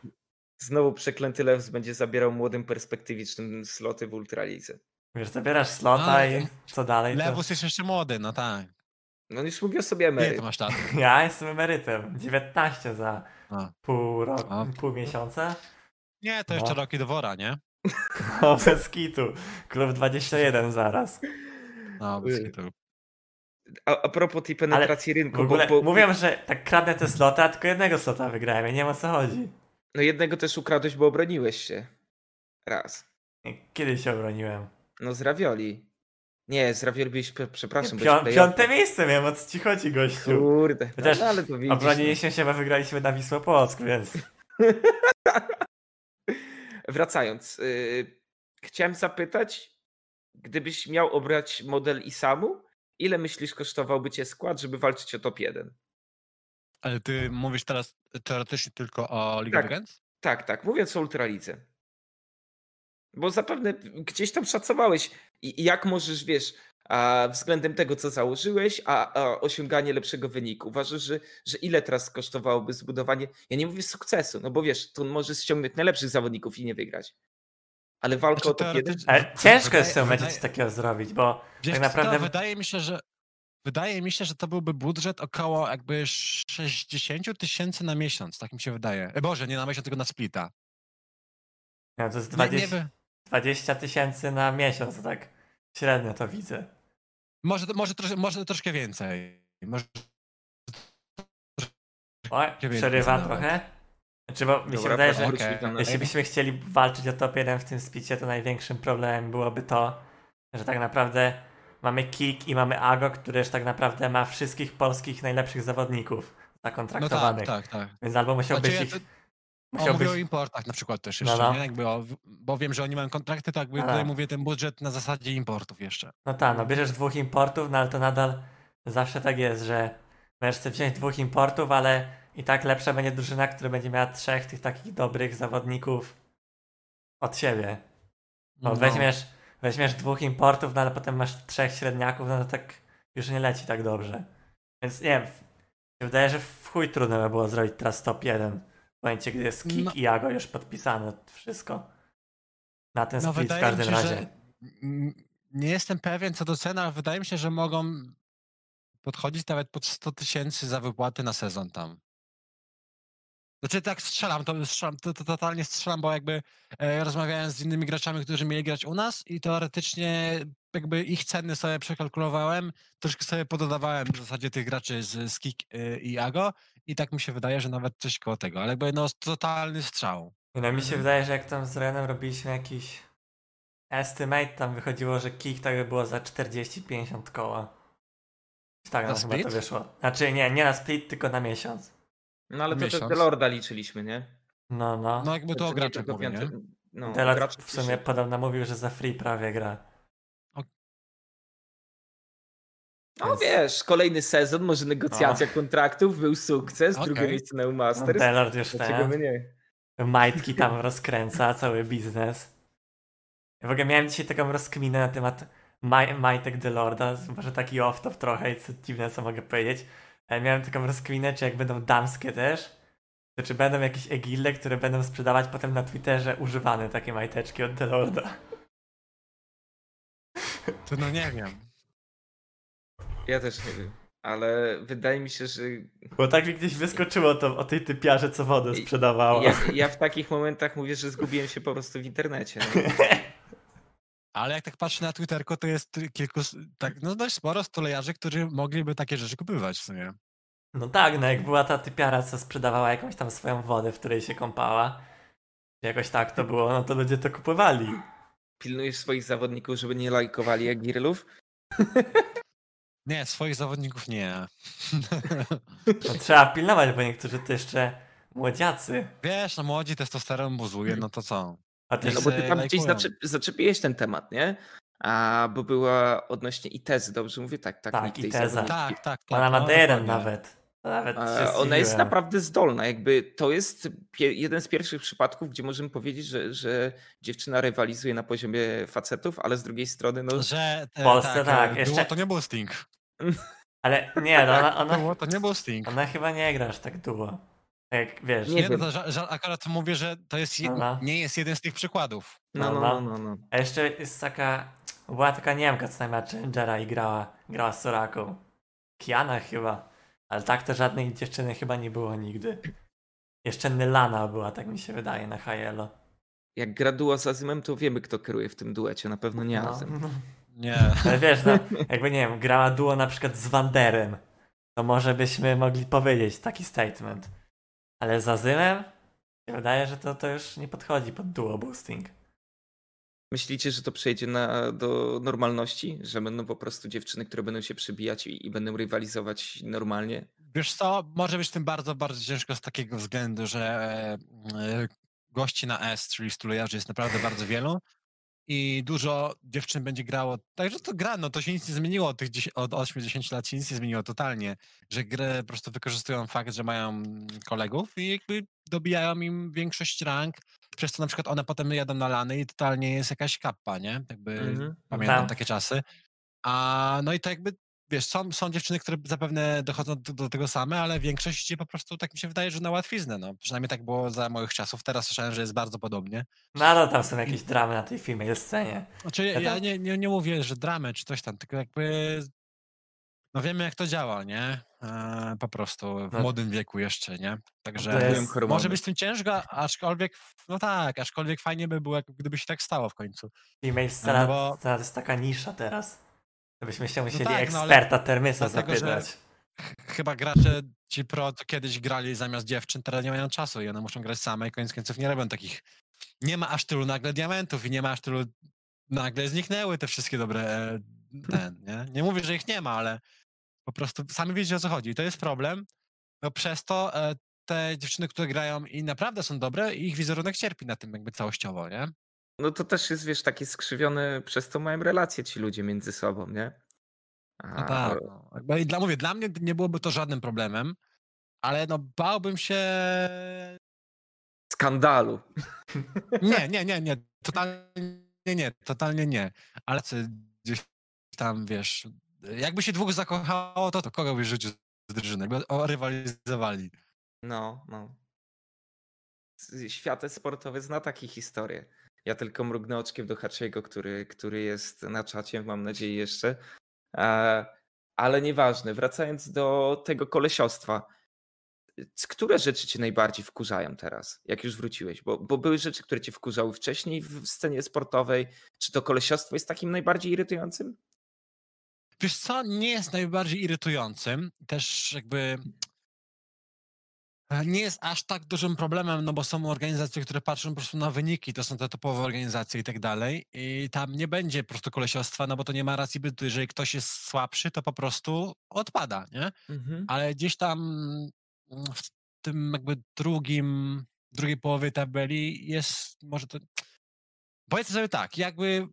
Znowu przeklęty Lewis będzie zabierał młodym perspektywicznym sloty w Ultralidze. Wiesz, zabierasz slota i co dalej? To... Lewus jest jeszcze młody, no tak. No już mówię o sobie Nie, emeryt. to masz lat. Ja jestem emerytem. 19 za A. pół roku, pół miesiąca. Nie, to jeszcze No. roki do wora, nie? O, bez kitu. Klub 21 zaraz. No, bez kitu. A, a propos tej penetracji W rynku, ogóle bo, bo mówią, że tak kradnę te slota, a tylko jednego slota wygrałem. Ja nie wiem o co chodzi. no jednego też ukradłeś, bo obroniłeś się. Raz. Kiedy się obroniłem? No z Ravioli. Nie, z Ravioli pre- przepraszam, Pią w piąte miejsce miałem, o co ci chodzi, gościu. Kurde, no, Chociaż no, ale to widzisz. Obroniliśmy się, bo wygraliśmy na Wisłę Płock, więc... Wracając, yy, chciałem zapytać, gdybyś miał obrać model ISAMu, ile myślisz kosztowałby cię skład, żeby walczyć o top 1? Ale ty mówisz teraz teoretycznie tylko o League Tak. of Legends? Tak, tak, mówiąc o Ultralidze. Bo zapewne gdzieś tam szacowałeś, jak możesz, wiesz, względem tego, co założyłeś, a, a osiąganie lepszego wyniku. Uważasz, że, że ile teraz kosztowałoby zbudowanie, ja nie mówię sukcesu, no bo wiesz, tu możesz ściągnąć najlepszych zawodników i nie wygrać. Ale walka Znaczy, o 1? teoretycznie- Ale ciężko jest w tym Wydaje- coś takiego zrobić, bo Wiesz tak naprawdę... wydaje mi się, że wydaje mi się, że to byłby budżet około jakby 60 tysięcy na miesiąc, tak mi się wydaje. E, Boże, nie na miesiąc, tylko na splita. No, to jest Nie, 20 nie, wy- 20 tysięcy na miesiąc, to tak średnio to widzę. Może, może, trosz, może troszkę więcej. Może Oj, Ciebie przerywa nawet. trochę. Znaczy, bo mi się Dobra, wydaje, proszę, że na- jeśli byśmy chcieli walczyć o top 1 w tym spicie, to największym problemem byłoby to, że tak naprawdę mamy Kik i mamy Ago, który już tak naprawdę ma wszystkich polskich najlepszych zawodników No zakontraktowanych. tak, tak, tak. Więc albo musiałbyś Znaczy, ja ich... Musiałbyś... mówię o importach na przykład też No, jeszcze, no. nie? Jakby o, bo wiem, że oni mają kontrakty, to jakby A. tutaj mówię ten budżet na zasadzie importów jeszcze. No tak, no bierzesz dwóch importów, no ale to nadal zawsze tak jest, że możesz sobie wziąć dwóch importów, ale i tak lepsza będzie drużyna, która będzie miała trzech tych takich dobrych zawodników od siebie. No, weźmiesz, weźmiesz dwóch importów, no ale potem masz trzech średniaków, no to tak już nie leci tak dobrze. Więc nie wiem, wydaje, że w chuj trudno by było zrobić teraz top 1 w momencie, gdy jest Kik No. i Jago już podpisane wszystko. Na ten No split w każdym się, razie. nie jestem pewien co do ceny, ale wydaje mi się, że mogą podchodzić nawet pod 100 tysięcy za wypłaty na sezon tam. Znaczy tak strzelam, to, strzelam, to, to totalnie strzelam, bo jakby e, rozmawiałem z innymi graczami, którzy mieli grać u nas i teoretycznie jakby ich ceny sobie przekalkulowałem, troszkę sobie pododawałem w zasadzie tych graczy z, z Kik y, i Ago i tak mi się wydaje, że nawet coś koło tego, ale jakby no totalny strzał. No mi się Mhm. wydaje, że jak tam z Renem robiliśmy jakiś estimate, tam wychodziło, że kick tak by było za 40-50 koła. Tak, Na no, chyba to wyszło. Znaczy nie, nie na split, tylko na miesiąc. No ale to też Miesiąc. Delorda liczyliśmy, nie? No, no. No jakby to o Znaczy, nie graczach tylko mówię, nie? No, w sumie podobno mówił, że za free prawie gra. No Więc- wiesz, kolejny sezon, może negocjacja kontraktów, był sukces, drugie Okej. miejsce na No, Masters. Delord już Dlaczego ten. majtki tam rozkręca, cały biznes. Ja w ogóle miałem dzisiaj taką rozkminę na temat maj, majtek Delorda, może taki off-top trochę i co dziwne, co mogę powiedzieć. Ale miałem taką rozkminę, czy jak będą damskie też, to czy będą jakieś egille, które będą sprzedawać potem na Twitterze używane takie majteczki od Delorda. To no nie wiem. Ja też nie wiem. Ale wydaje mi się, że Bo tak mi gdzieś wyskoczyło to o tej typiarze, co wodę sprzedawała. ja, ja w takich momentach mówię, że zgubiłem się po prostu w internecie. No. Ale jak tak patrzę na Twitterko, to jest kilku, tak, no dość sporo stolejarzy, którzy mogliby takie rzeczy kupywać w sumie. No tak, no jak była ta typiara, co sprzedawała jakąś tam swoją wodę, w której się kąpała. Jakoś tak to było, no to ludzie to kupowali. Pilnujesz swoich zawodników, żeby nie lajkowali Agirlów? Nie, swoich zawodników nie. No, trzeba pilnować, bo niektórzy to jeszcze młodziacy. Wiesz, no młodzi testosteron buzuje, no to co? A też No bo ty tam gdzieś lajkują. zaczep, zaczepiłeś ten temat, nie? A bo była odnośnie Itezy, dobrze mówię? Tak, tak. Tak, Iteza. zawodniczki. Tak, tak, tak. ma no, D1 dokładnie. nawet. Nawet się E, Ona jest naprawdę zdolna. Jakby to jest jeden z pierwszych przypadków, gdzie możemy powiedzieć, że, że dziewczyna rywalizuje na poziomie facetów, ale z drugiej strony, no, Że W Polsce tak, tak, jeszcze- Duo to nie był Sting. Ale nie, no ona, ona, Duo to nie był Sting. ona chyba nie gra aż tak duo. Jak wiesz, Nie Nie, wiem. no, to, że, że akurat mówię, że to jest je, Dobra. nie jest jeden z tych przykładów. no, no, no, no, no. A jeszcze jest taka, była taka Niemka, co tam miała Challengera i grała, grała z Soraką. Kiana chyba. Ale tak to żadnej dziewczyny chyba nie było nigdy. Jeszcze Nylana była, tak mi się wydaje, na Hajelo. Jak gra duo z Azymem, to wiemy, kto kieruje w tym duecie. Na pewno nie No. Azym. Nie. Ale wiesz, no, jakby nie wiem, grała duo na przykład z Wanderem, to może byśmy mogli powiedzieć taki statement. Ale z Azymem? Się wydaje, że to, to już nie podchodzi pod duo boosting. Myślicie, że to przejdzie na, do normalności? Że będą po prostu dziewczyny, które będą się przybijać i, i będą rywalizować normalnie? Wiesz co, może być tym bardzo, bardzo ciężko z takiego względu, że e, gości na S, czyli stulejarzy jest naprawdę bardzo wielu i dużo dziewczyn będzie grało, także to gra, no to się nic nie zmieniło od tych 10, od 8-10 lat się nic nie zmieniło totalnie, że grę po prostu wykorzystują fakt, że mają kolegów i jakby dobijają im większość rank, przez to na przykład one potem jadą na lany i totalnie jest jakaś kappa, nie? Jakby Mhm. pamiętam Tak. takie czasy. A no i to jakby wiesz, są, są dziewczyny, które zapewne dochodzą do, do tego same, ale większość idzie po prostu, tak mi się wydaje, że na łatwiznę. No. Przynajmniej tak było za moich czasów. Teraz słyszałem, że jest bardzo podobnie. No ale tam są jakieś dramy na tej female scenie. Znaczy, Ja ja tam- nie, nie, nie mówię, że dramy czy coś tam, tylko jakby no wiemy jak to działa, nie? E, po prostu w No. młodym wieku jeszcze, nie? Także jest- może być z tym ciężko, aczkolwiek, no tak, aczkolwiek fajnie by było, gdyby się tak stało w końcu. Female scena, No bo- to jest taka nisza teraz. Byśmy się musieli tak, no ale eksperta Termysa dlatego, że- zapytać. Chyba gracze ci pro to kiedyś grali zamiast dziewczyn, teraz nie mają czasu i one muszą grać same i koniec końców nie robią takich. Nie ma aż tylu nagle diamentów i nie ma aż tylu. Nagle zniknęły te wszystkie dobre. e, Ten, nie? nie mówię, że ich nie ma, ale po prostu sami wiecie o co chodzi. I to jest problem. No przez to e, te dziewczyny, które grają i naprawdę są dobre, ich wizerunek cierpi na tym jakby całościowo, nie? No to też jest, wiesz, takie skrzywione, przez to mają relacje ci ludzie między sobą, nie? No A, tak. No. I Dla, mówię, dla mnie nie byłoby to żadnym problemem, ale no bałbym się Skandalu. Nie, nie, nie, nie. Totalnie nie, totalnie nie. Ale co gdzieś tam, wiesz, jakby się dwóch zakochało, to, to kogo byś rzucił z drużyny? Jakby rywalizowali. No, no. Świat sportowy zna takie historie. Ja tylko mrugnę oczkiem do Haczego, który, który jest na czacie, mam nadzieję jeszcze. E, ale nieważne, wracając do tego kolesiostwa. Które rzeczy cię najbardziej wkurzają teraz, jak już wróciłeś? Bo, bo były rzeczy, które cię wkurzały wcześniej w scenie sportowej. Czy to kolesiostwo jest takim najbardziej irytującym? Wiesz co, nie jest najbardziej irytującym. Też jakby e, nie jest aż tak dużym problemem, no bo są organizacje, które patrzą po prostu na wyniki, to są te topowe organizacje i tak dalej i tam nie będzie po prostu kolesiostwa, no bo to nie ma racji bytu. Jeżeli ktoś jest słabszy, to po prostu odpada, nie? ale gdzieś tam mm, w tym jakby drugim, drugiej połowie tabeli jest może to. Powiedzmy sobie tak, jakby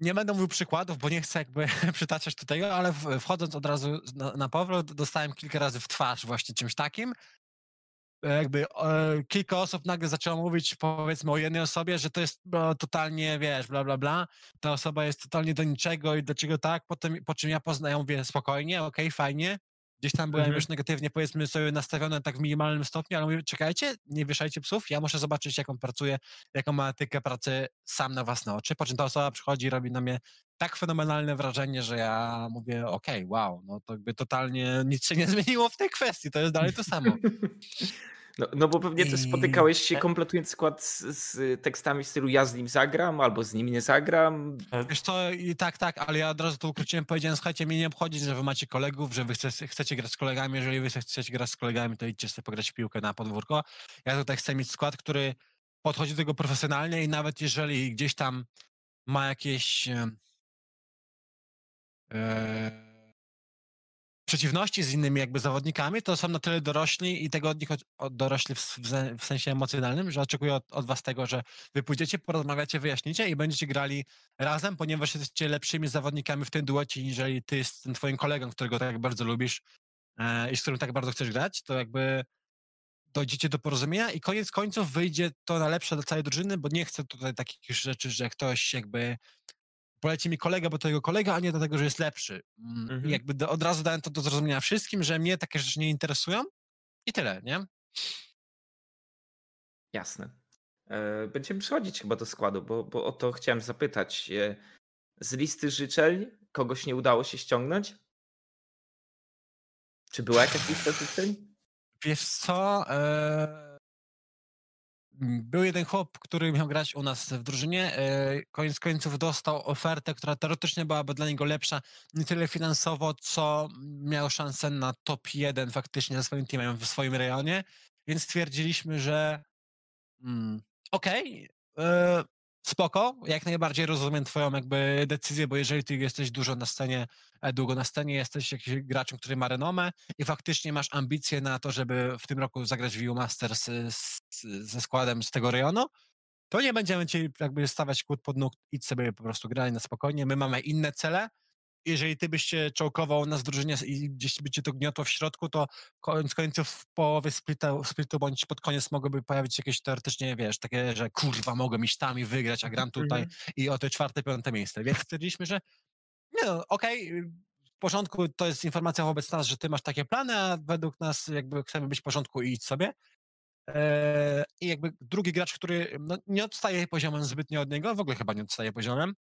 nie będę mówił przykładów, bo nie chcę jakby przytaczać tutaj, ale wchodząc od razu na, na powrót, dostałem kilka razy w twarz właśnie czymś takim. Jakby e, kilka osób nagle zaczęło mówić, powiedzmy, o jednej osobie, że to jest no, totalnie, wiesz, bla, bla, bla. Ta osoba jest totalnie do niczego i dlaczego tak. Potem, po czym ja poznaję, mówię, spokojnie, okej, okay, fajnie, Gdzieś tam byłem mhm. już negatywnie, powiedzmy sobie, nastawiony tak w minimalnym stopniu, ale mówię, czekajcie, nie wieszajcie psów, ja muszę zobaczyć, jaką pracuje, jaką ma etykę pracy sam na własne oczy, po czym ta osoba przychodzi i robi na mnie tak fenomenalne wrażenie, że ja mówię, okej, okay, wow, no to jakby totalnie nic się nie zmieniło w tej kwestii, to jest dalej to samo. No, no bo pewnie I... spotykałeś się kompletując skład z, z, tekstami w stylu ja z nim zagram, albo z nim nie zagram. Wiesz to i tak, tak, ale ja od razu to ukróciłem, powiedziałem, słuchajcie, mnie nie obchodzi, że wy macie kolegów, że wy chcecie, chcecie grać z kolegami, jeżeli wy chcecie grać z kolegami, to idźcie sobie pograć w piłkę na podwórko. Ja tutaj chcę mieć skład, który podchodzi do tego profesjonalnie i nawet jeżeli gdzieś tam ma jakieś... Yy, przeciwności z innymi jakby zawodnikami, to są na tyle dorośli i tego od nich dorośli w, w, sensie emocjonalnym, że oczekuję od, od, was tego, że wy pójdziecie, porozmawiacie, wyjaśnicie i będziecie grali razem, ponieważ jesteście lepszymi zawodnikami w tym duecie, niżeli ty z tym twoim kolegą, którego tak bardzo lubisz e, i z którym tak bardzo chcesz grać, to jakby dojdziecie do porozumienia i koniec końców wyjdzie to na lepsze dla całej drużyny, bo nie chcę tutaj takich rzeczy, że ktoś jakby poleci mi kolega, bo to jego kolega, a nie dlatego, że jest lepszy. Mm, mhm. Jakby do, od razu dałem to do zrozumienia wszystkim, że mnie takie rzeczy nie interesują i tyle, nie? Jasne. E, będziemy przechodzić chyba do składu, bo, bo o to chciałem zapytać. E, z listy życzeń kogoś nie udało się ściągnąć? Czy była jakaś lista życzeń? Wiesz co? E był jeden chłop, który miał grać u nas w drużynie. E, koniec końców dostał ofertę, która teoretycznie byłaby dla niego lepsza, nie tyle finansowo, co miał szansę na top 1 faktycznie ze swoim teamem w swoim rejonie, więc stwierdziliśmy, że mm, okej, okay, e, spoko, jak najbardziej rozumiem twoją jakby decyzję, bo jeżeli ty jesteś dużo na scenie, e, długo na scenie, jesteś jakimś graczem, który ma renomę i faktycznie masz ambicje na to, żeby w tym roku zagrać w EU Masters z, ze składem z tego rejonu, to nie będziemy ci jakby stawiać kłód pod nóg, idź sobie po prostu graj na spokojnie, my mamy inne cele, jeżeli ty byś się czołkował na zdrużenie i gdzieś by cię to gniotło w środku, to koniec końców w połowie splitu, splitu bądź pod koniec mogłyby pojawić się jakieś teoretycznie, wiesz, takie, że kurwa, mogę iść tam i wygrać, a gram tutaj -hmm. i o te czwarte, piąte miejsce. Więc stwierdziliśmy, że nie no, okej, okay, w porządku, to jest informacja wobec nas, że ty masz takie plany, a według nas jakby chcemy być w porządku i idź sobie. Eee, I jakby drugi gracz, który no, nie odstaje poziomem zbytnio od niego, w ogóle chyba nie odstaje poziomem,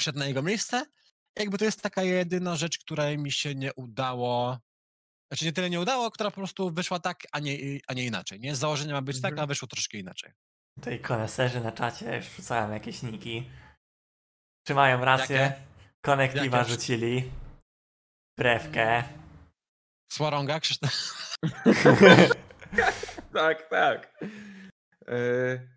wszedł na jego miejsce jakby to jest taka jedyna rzecz, której mi się nie udało. Znaczy nie tyle nie udało, która po prostu wyszła tak, a nie, a nie inaczej. Nie? Z założenia ma być tak, mhm. a wyszło troszkę inaczej. Tutaj koneserzy na czacie już rzucają jakieś niki. Czy mają rację? Jakie? rzucili. Brewkę. Słaronga, Krzysztof. tak, tak. Yy,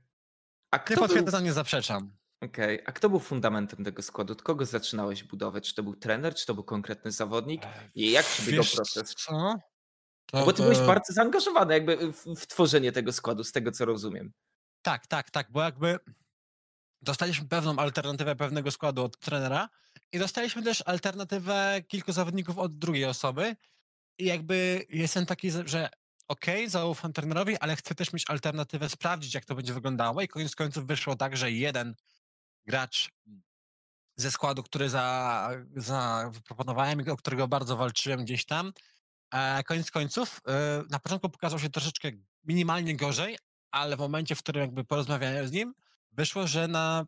a kto nie był... nie zaprzeczam. Okej, a kto był fundamentem tego składu? Od kogo zaczynałeś budowę? Czy to był trener, czy to był konkretny zawodnik? I jak przebiegał proces? Co? To, bo ty byłeś bardzo zaangażowany jakby w, w, tworzenie tego składu, z tego co rozumiem. Tak, tak, tak, bo jakby dostaliśmy pewną alternatywę pewnego składu od trenera i dostaliśmy też alternatywę kilku zawodników od drugiej osoby i jakby jestem taki, że okej, okay, zaufam trenerowi, ale chcę też mieć alternatywę, sprawdzić jak to będzie wyglądało i koniec końców wyszło tak, że jeden gracz ze składu, który za, zaproponowałem i o którego bardzo walczyłem gdzieś tam. E, koniec końców, e, na początku pokazał się troszeczkę minimalnie gorzej, ale w momencie, w którym jakby porozmawiałem z nim, wyszło, że na,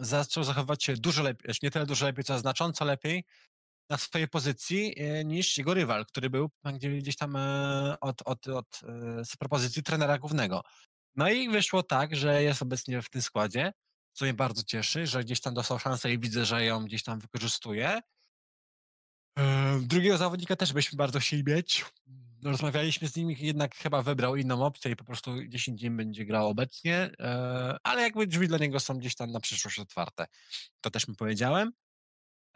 zaczął zachowywać się dużo lepiej, nie tyle dużo lepiej, co znacząco lepiej na swojej pozycji e, niż jego rywal, który był gdzieś tam e, od, od, od, e, z propozycji trenera głównego. No i wyszło tak, że jest obecnie w tym składzie co mnie bardzo cieszy, że gdzieś tam dostał szansę i widzę, że ją gdzieś tam wykorzystuje. Drugiego zawodnika też byśmy bardzo chcieli mieć. Rozmawialiśmy z nim, jednak chyba wybrał inną opcję i po prostu 10 dni będzie grał obecnie, e, ale jakby drzwi dla niego są gdzieś tam na przyszłość otwarte. To też mu powiedziałem.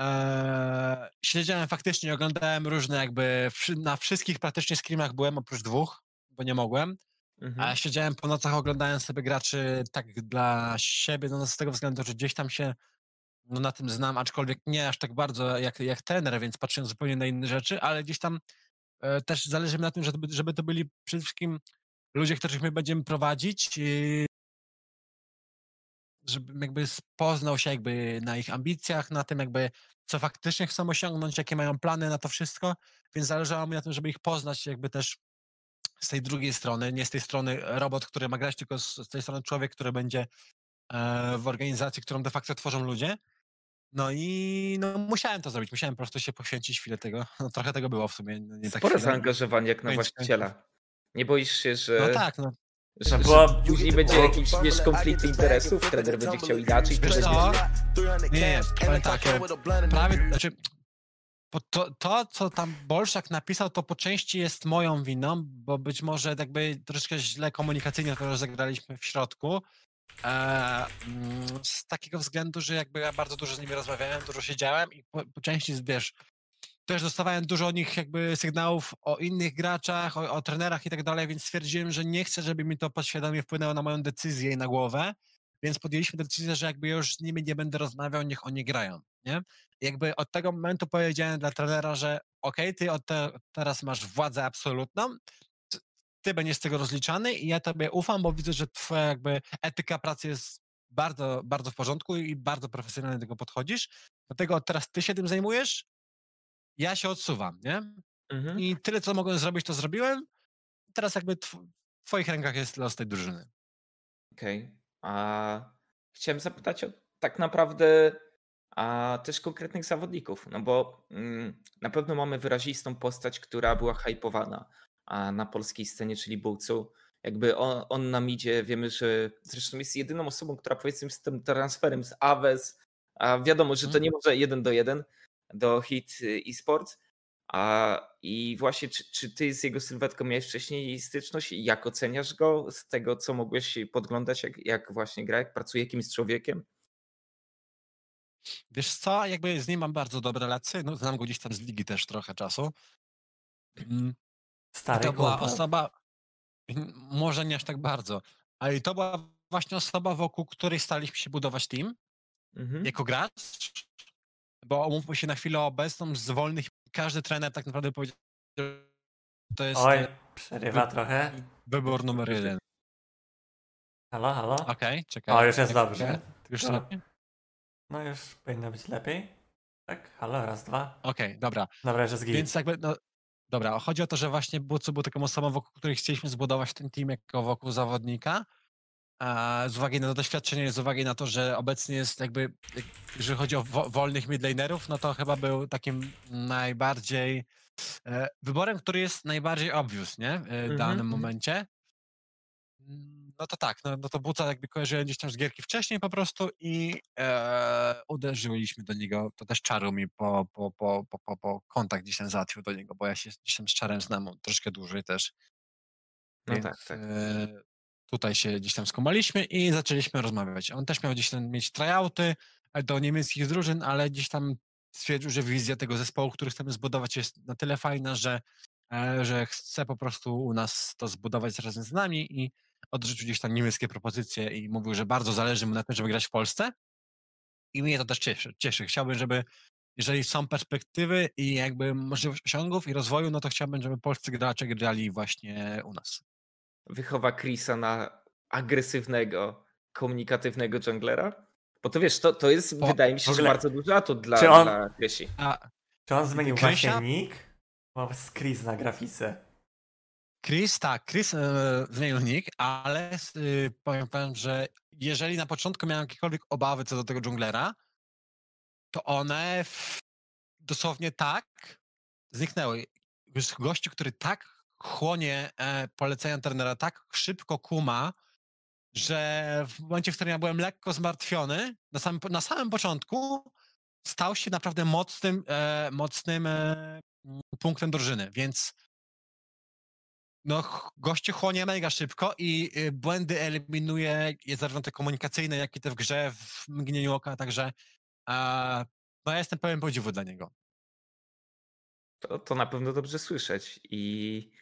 E, śledziłem faktycznie, oglądałem różne jakby, na wszystkich praktycznie screamach byłem oprócz dwóch, bo nie mogłem. Mhm. A ja siedziałem po nocach, oglądając sobie graczy tak dla siebie, no z tego względu, że gdzieś tam się no, na tym znam, aczkolwiek nie aż tak bardzo jak, jak trener, więc patrząc zupełnie na inne rzeczy, ale gdzieś tam e, też zależy mi na tym, żeby, żeby to byli przede wszystkim ludzie, których my będziemy prowadzić, yy, żeby jakby poznał się jakby na ich ambicjach, na tym jakby co faktycznie chcą osiągnąć, jakie mają plany na to wszystko, więc zależało mi na tym, żeby ich poznać jakby też z tej drugiej strony, nie z tej strony robot, który ma grać, tylko z, tej strony człowiek, który będzie e, w organizacji, którą de facto tworzą ludzie. No i no, musiałem to zrobić, musiałem po prostu się poświęcić chwilę tego. No, trochę tego było w sumie. No, nie tak Spore zaangażowanie jak na właściciela. Nie boisz się, że. No tak, no. Że, no że później będzie jakiś wiesz, konflikt interesów, trener będzie chciał inaczej. Wiesz co? Nie, nie, powiem tak, prawie, znaczy, to, to, co tam Bolszak napisał, to po części jest moją winą, bo być może jakby troszkę źle komunikacyjnie to rozegraliśmy w środku. E, mm, z takiego względu, że jakby ja bardzo dużo z nimi rozmawiałem, dużo siedziałem i po, po części, wiesz, też dostawałem dużo od nich jakby sygnałów o innych graczach, o, o trenerach i tak dalej, więc stwierdziłem, że nie chcę, żeby mi to podświadomie wpłynęło na moją decyzję i na głowę, więc podjęliśmy decyzję, że jakby już z nimi nie będę rozmawiał, niech oni grają, nie? Jakby od tego momentu powiedziałem dla trenera, że okej, okay, ty od te, teraz masz władzę absolutną, ty będziesz z tego rozliczany i ja tobie ufam, bo widzę, że twoja jakby etyka pracy jest bardzo, bardzo w porządku i bardzo profesjonalnie do tego podchodzisz. Dlatego teraz ty się tym zajmujesz, ja się odsuwam, nie? Mhm. I tyle, co mogłem zrobić, to zrobiłem. Teraz jakby tw w twoich rękach jest los tej drużyny. Okej. Okay. A chciałem zapytać o tak naprawdę a też konkretnych zawodników, no bo mm, na pewno mamy wyrazistą postać, która była hypowana na polskiej scenie, czyli Bułcu. Jakby on, on nam idzie, wiemy, że zresztą jest jedyną osobą, która powiedzmy z tym transferem z Aves, a wiadomo, że to mhm. nie może jeden do jeden, do Hit eSports. A, I właśnie, czy, czy ty z jego sylwetką miałeś wcześniej styczność? Jak oceniasz go z tego, co mogłeś podglądać, jak, jak właśnie gra, jak pracuje jakimś człowiekiem? Wiesz co, jakby z nim mam bardzo dobre relacje, no znam go gdzieś tam z ligi też trochę czasu. Mm, Stary to była osoba, może nie aż tak bardzo, ale to była właśnie osoba, wokół której staliśmy się budować team, mhm. jako gracz, bo omówmy się na chwilę obecną, z wolnych każdy trener tak naprawdę powiedział, że to jest Oj, przerywa wy, trochę. Wybór numer jeden. Halo, halo? Okej, okay, czekaj. O, już jest dobrze. Już no. lepiej? No już powinno być lepiej. Tak, halo, raz, dwa. Okej, okay, dobra. Dobra, że zginę. Więc jakby, no, dobra, chodzi o to, że właśnie Bucu był taką osobą, wokół której chcieliśmy zbudować ten team jako wokół zawodnika, z uwagi na doświadczenie, z uwagi na to, że obecnie jest jakby, jeżeli chodzi o wo wolnych midlanerów, no to chyba był takim najbardziej e, wyborem, który jest najbardziej obvious, nie? E, w mm -hmm. danym mhm. momencie. No to tak, no, no to Buca jakby kojarzyłem gdzieś tam z gierki wcześniej po prostu i e, uderzyliśmy do niego, to też Czaru mi po, po, po, po, po, po kontakt gdzieś tam załatwił do niego, bo ja się gdzieś tam z Czarem znam troszkę dłużej też. No Więc, tak, tak. E, tutaj się gdzieś tam skumaliśmy i zaczęliśmy rozmawiać. On też miał gdzieś tam mieć tryouty do niemieckich drużyn, ale gdzieś tam stwierdził, że wizja tego zespołu, który chcemy zbudować jest na tyle fajna, że, e, że chce po prostu u nas to zbudować razem z nami i odrzucił gdzieś tam niemieckie propozycje i mówił, że bardzo zależy mu na tym, żeby grać w Polsce. I mnie to też cieszy. cieszy. Chciałbym, żeby jeżeli są perspektywy i jakby możliwość osiągów i rozwoju, no to chciałbym, żeby polscy gracze grali właśnie u nas wychowa Chrisa na agresywnego, komunikatywnego junglera? Bo to wiesz, to, to jest, o, wydaje mi się, że bardzo duży atut dla, czy on, dla Chrisi. A, czy on zmienił właśnie nick? Bo z Chris na grafice. Chris, tak, Chris e, zmienił nick, ale e, powiem wam, że jeżeli na początku miałem jakiekolwiek obawy co do tego junglera, to one w, dosłownie tak zniknęły. Już gościu, który tak chłonie e, polecenia trenera tak szybko kuma, że w momencie, w którym ja byłem lekko zmartwiony, na samym, na samym początku stał się naprawdę mocnym, e, mocnym e, punktem drużyny, więc no, goście chłonie mega szybko i y, błędy eliminuje zarówno te komunikacyjne, jak i te w grze w mgnieniu oka, także e, no, ja jestem pełen podziwu dla niego. To, to na pewno dobrze słyszeć i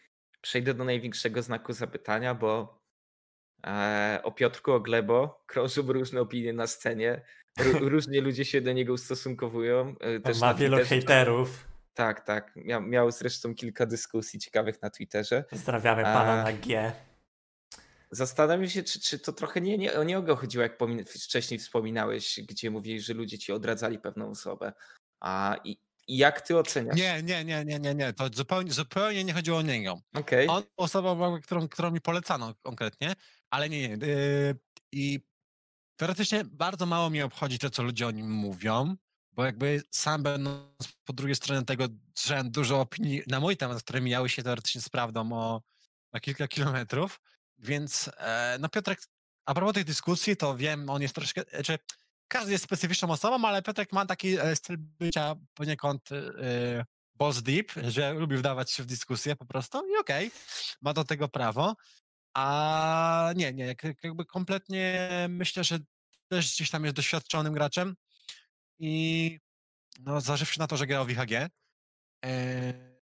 przejdę do największego znaku zapytania, bo e, o Piotrku, o Glebo krążą różne opinie na scenie. różnie ludzie się do niego ustosunkowują. E, też ma wielu hejterów. Tak, tak. Miał, miał zresztą kilka dyskusji ciekawych na Twitterze. Pozdrawiamy pana A... na G. Zastanawiam się, czy, czy to trochę nie, nie o niego chodziło, jak wcześniej wspominałeś, gdzie mówiłeś, że ludzie ci odradzali pewną osobę. A i jak ty oceniasz? Nie, nie, nie, nie, nie, nie. To zupełnie, zupełnie nie chodziło o niego. Okay. On osobą, którą, którą mi polecano konkretnie, ale nie, nie. Yy, I teoretycznie bardzo mało mnie obchodzi to, co ludzie o nim mówią, bo jakby sam będąc po drugiej stronie tego, że dużo opinii na mój temat, które mijały się teoretycznie z prawdą o, o kilka kilometrów, więc e, no Piotrek, a propos tych dyskusji, to wiem, on jest troszkę, znaczy każdy jest specyficzną osobą, ale Piotrek ma taki e, styl bycia poniekąd yy, boss deep, że lubi wdawać się w dyskusję po prostu i okej, okay, ma do tego prawo. A nie, nie, jakby kompletnie myślę, że też gdzieś tam jest doświadczonym graczem i no, zważywszy na to, że grał w IHG, yy,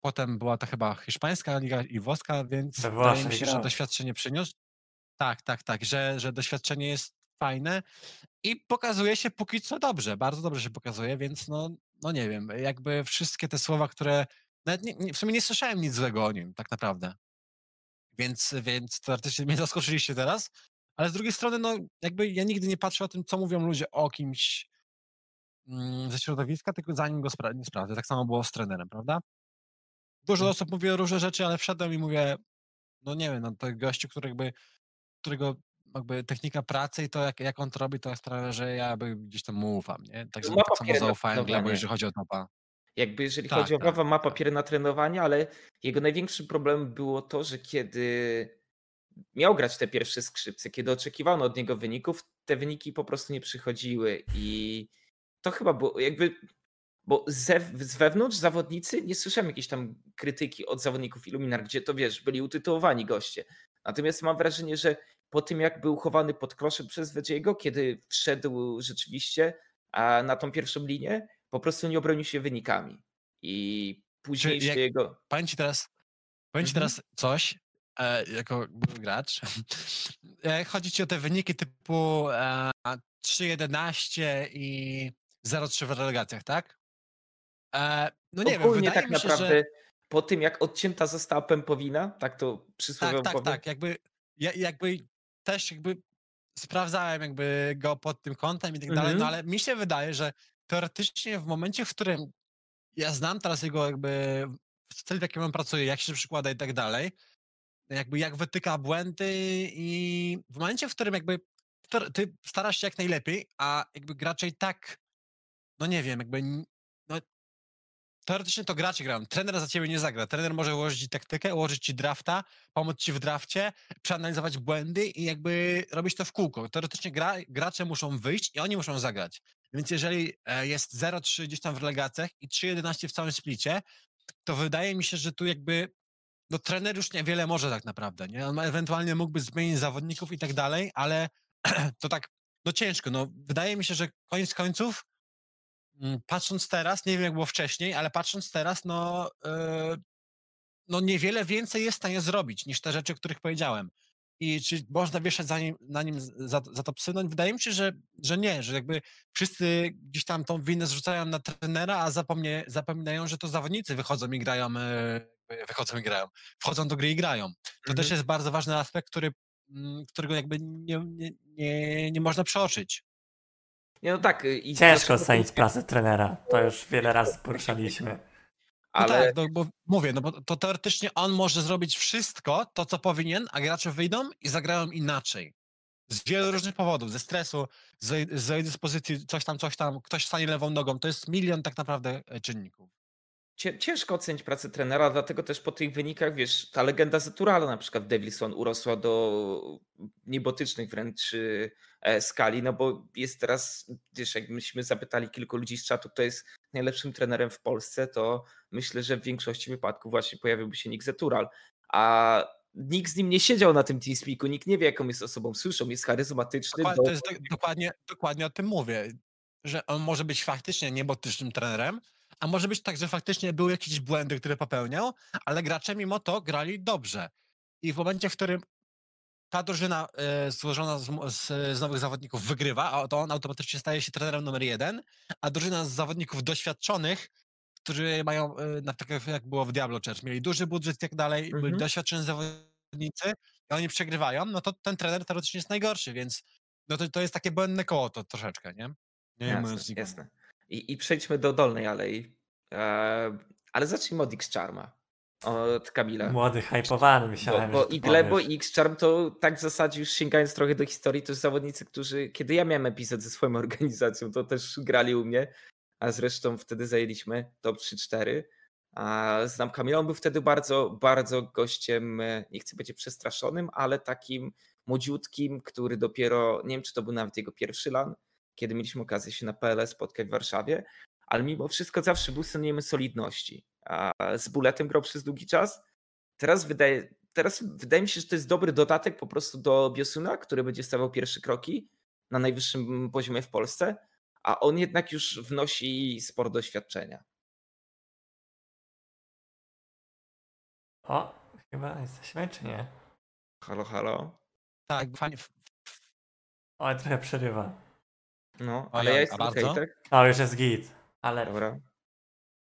potem była to chyba hiszpańska liga i włoska, więc wydaje mi się, że doświadczenie przyniósł. Tak, tak, tak, że, że doświadczenie jest fajne i pokazuje się póki co dobrze, bardzo dobrze się pokazuje, więc no, no nie wiem, jakby wszystkie te słowa, które nawet nie, w sumie nie słyszałem nic złego o nim tak naprawdę. Więc, więc teoretycznie mnie zaskoczyliście teraz, ale z drugiej strony, no jakby ja nigdy nie patrzę o tym, co mówią ludzie o kimś mm, ze środowiska, tylko zanim go spra- nie sprawdzę. Tak samo było z trenerem, prawda? Dużo hmm. osób mówi o różne rzeczy, ale wszedłem i mówię, no nie wiem, no to gościu, który jakby, którego jakby technika pracy i to, jak, jak on to robi, to sprawia, że ja by gdzieś tam mu ufam, nie? Tak, no tak samo zaufałem Glebo, jeżeli chodzi o topa. Jakby jeżeli tak, chodzi o Wawa, tak, ma tak. papiery na trenowanie, ale jego największym problemem było to, że kiedy miał grać te pierwsze skrzypce, kiedy oczekiwano od niego wyników, te wyniki po prostu nie przychodziły i to chyba było jakby, bo z wewnątrz zawodnicy nie słyszałem jakiejś tam krytyki od zawodników Illuminar, gdzie to wiesz, byli utytułowani goście. Natomiast mam wrażenie, że po tym jak był chowany pod kloszem przez Wedziego, kiedy wszedł rzeczywiście na tą pierwszą linię, po prostu nie obronił się wynikami. I później się jego... Powiem ci teraz, powiem ci mhm. teraz coś, e, jako gracz. E, chodzi ci o te wyniki typu e, 3.11 i 0.3 w relegacjach, tak? E, no nie Ogólnie wiem, wydaje tak mi się, naprawdę że... po tym jak odcięta została pępowina, tak to przysłowiowo Tak, tak, powiem. tak, jakby, jakby też jakby sprawdzałem jakby go pod tym kątem i tak dalej, no mhm. ale mi się wydaje, że teoretycznie w momencie, w którym ja znam teraz jego jakby styl, w jakim on pracuje, jak się przykłada i tak dalej, jakby jak wytyka błędy i w momencie, w którym jakby ty starasz się jak najlepiej, a jakby gracze i tak, no nie wiem, jakby no, teoretycznie to gracze grają. Trener za ciebie nie zagra. Trener może ułożyć ci taktykę, ułożyć ci drafta, pomóc ci w drafcie, przeanalizować błędy i jakby robić to w kółko. Teoretycznie gra, gracze muszą wyjść i oni muszą zagrać. Więc jeżeli e, jest 0-3 gdzieś tam w relegacjach i 3-11 w całym splicie, to wydaje mi się, że tu jakby no trener już niewiele może tak naprawdę, nie? On ewentualnie mógłby zmienić zawodników i tak dalej, ale to tak, no ciężko. No, wydaje mi się, że koniec końców patrząc teraz, nie wiem jak było wcześniej, ale patrząc teraz, no, yy, no niewiele więcej jest w stanie zrobić niż te rzeczy, o których powiedziałem. I czy można wieszać za nim, na nim za, za to psy? No wydaje mi się, że, że nie, że jakby wszyscy gdzieś tam tą winę zrzucają na trenera, a zapomnie, zapominają, że to zawodnicy wychodzą i grają, yy, wychodzą i grają, wchodzą do gry i grają. To mhm. też jest bardzo ważny aspekt, który, mm, którego jakby nie, nie, nie, nie można przeoczyć. Nie, no tak. Y, I Ciężko ocenić pracę trenera. To już wiele razy poruszaliśmy. No ale... tak, no, bo mówię, no bo to teoretycznie on może zrobić wszystko, to co powinien, a gracze wyjdą i zagrają inaczej. Z wielu różnych powodów, ze stresu, z, z jej dyspozycji, coś tam, coś tam, ktoś stanie lewą nogą. To jest milion tak naprawdę e, czynników ciężko ocenić pracę trenera, dlatego też po tych wynikach, wiesz, ta legenda Zeturala na przykład Devilson urosła do niebotycznych wręcz e, skali, no bo jest teraz, wiesz, jak myśmy zapytali kilku ludzi z czatu, kto jest najlepszym trenerem w Polsce, to myślę, że w większości wypadków właśnie pojawiłby się Nick Zetural, a nikt z nim nie siedział na tym TeamSpeaku, nikt nie wie, jaką jest osobą. Słyszą, jest charyzmatyczny. Dokładnie, do... to jest do, dokładnie, dokładnie o tym mówię, że on może być faktycznie niebotycznym trenerem, a może być tak, że faktycznie były jakieś błędy, które popełniał, ale gracze mimo to grali dobrze. I w momencie, w którym ta drużyna e, złożona z, z, z nowych zawodników wygrywa, a to on automatycznie staje się trenerem numer jeden, a drużyna z zawodników doświadczonych, którzy mają, e, na przykład jak było w Diablo Church, mieli duży budżet i tak dalej, byli Mhm. doświadczeni zawodnicy i oni przegrywają, no to ten trener teoretycznie jest najgorszy, więc no to, to jest takie błędne koło to troszeczkę, nie? Nie mówiąc Jasne, jasne. I, I przejdźmy do dolnej alei. E, ale zacznijmy od X-Charma. Od Kamila. Młody, hypowany Bo, myślałem, bo ty i Glebo i X-Charm to tak w zasadzie już sięgając trochę do historii, to zawodnicy, którzy, kiedy ja miałem epizod ze swoją organizacją, to też grali u mnie, a zresztą wtedy zajęliśmy top 3-4. A znam Kamila, on był wtedy bardzo, bardzo gościem, e, nie chcę być przestraszonym, ale takim młodziutkim, który dopiero, nie wiem czy to był nawet jego pierwszy lan, kiedy mieliśmy okazję się na PL spotkać w Warszawie, ale mimo wszystko zawsze był synonimem solidności. A z Buletem grał przez długi czas. Teraz wydaje, teraz wydaje mi się, że to jest dobry dodatek po prostu do Biosuna, który będzie stawiał pierwsze kroki na najwyższym poziomie w Polsce, a on jednak już wnosi sporo doświadczenia. O, chyba jesteśmy, czy nie? Halo, halo. Tak, fajnie. Oj, trochę przerywa. No, ale ja jestem okej, tak? O, już jest git. Ale Dobra.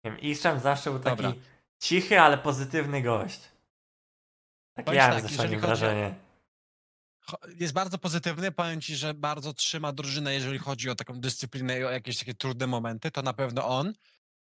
nie wiem, Isham zawsze był taki Dobra. cichy, ale pozytywny gość. Takie Powiem ja tak, nim o- wrażenie. Jest bardzo pozytywny. Powiem ci, że bardzo trzyma drużynę, jeżeli chodzi o taką dyscyplinę i o jakieś takie trudne momenty. To na pewno on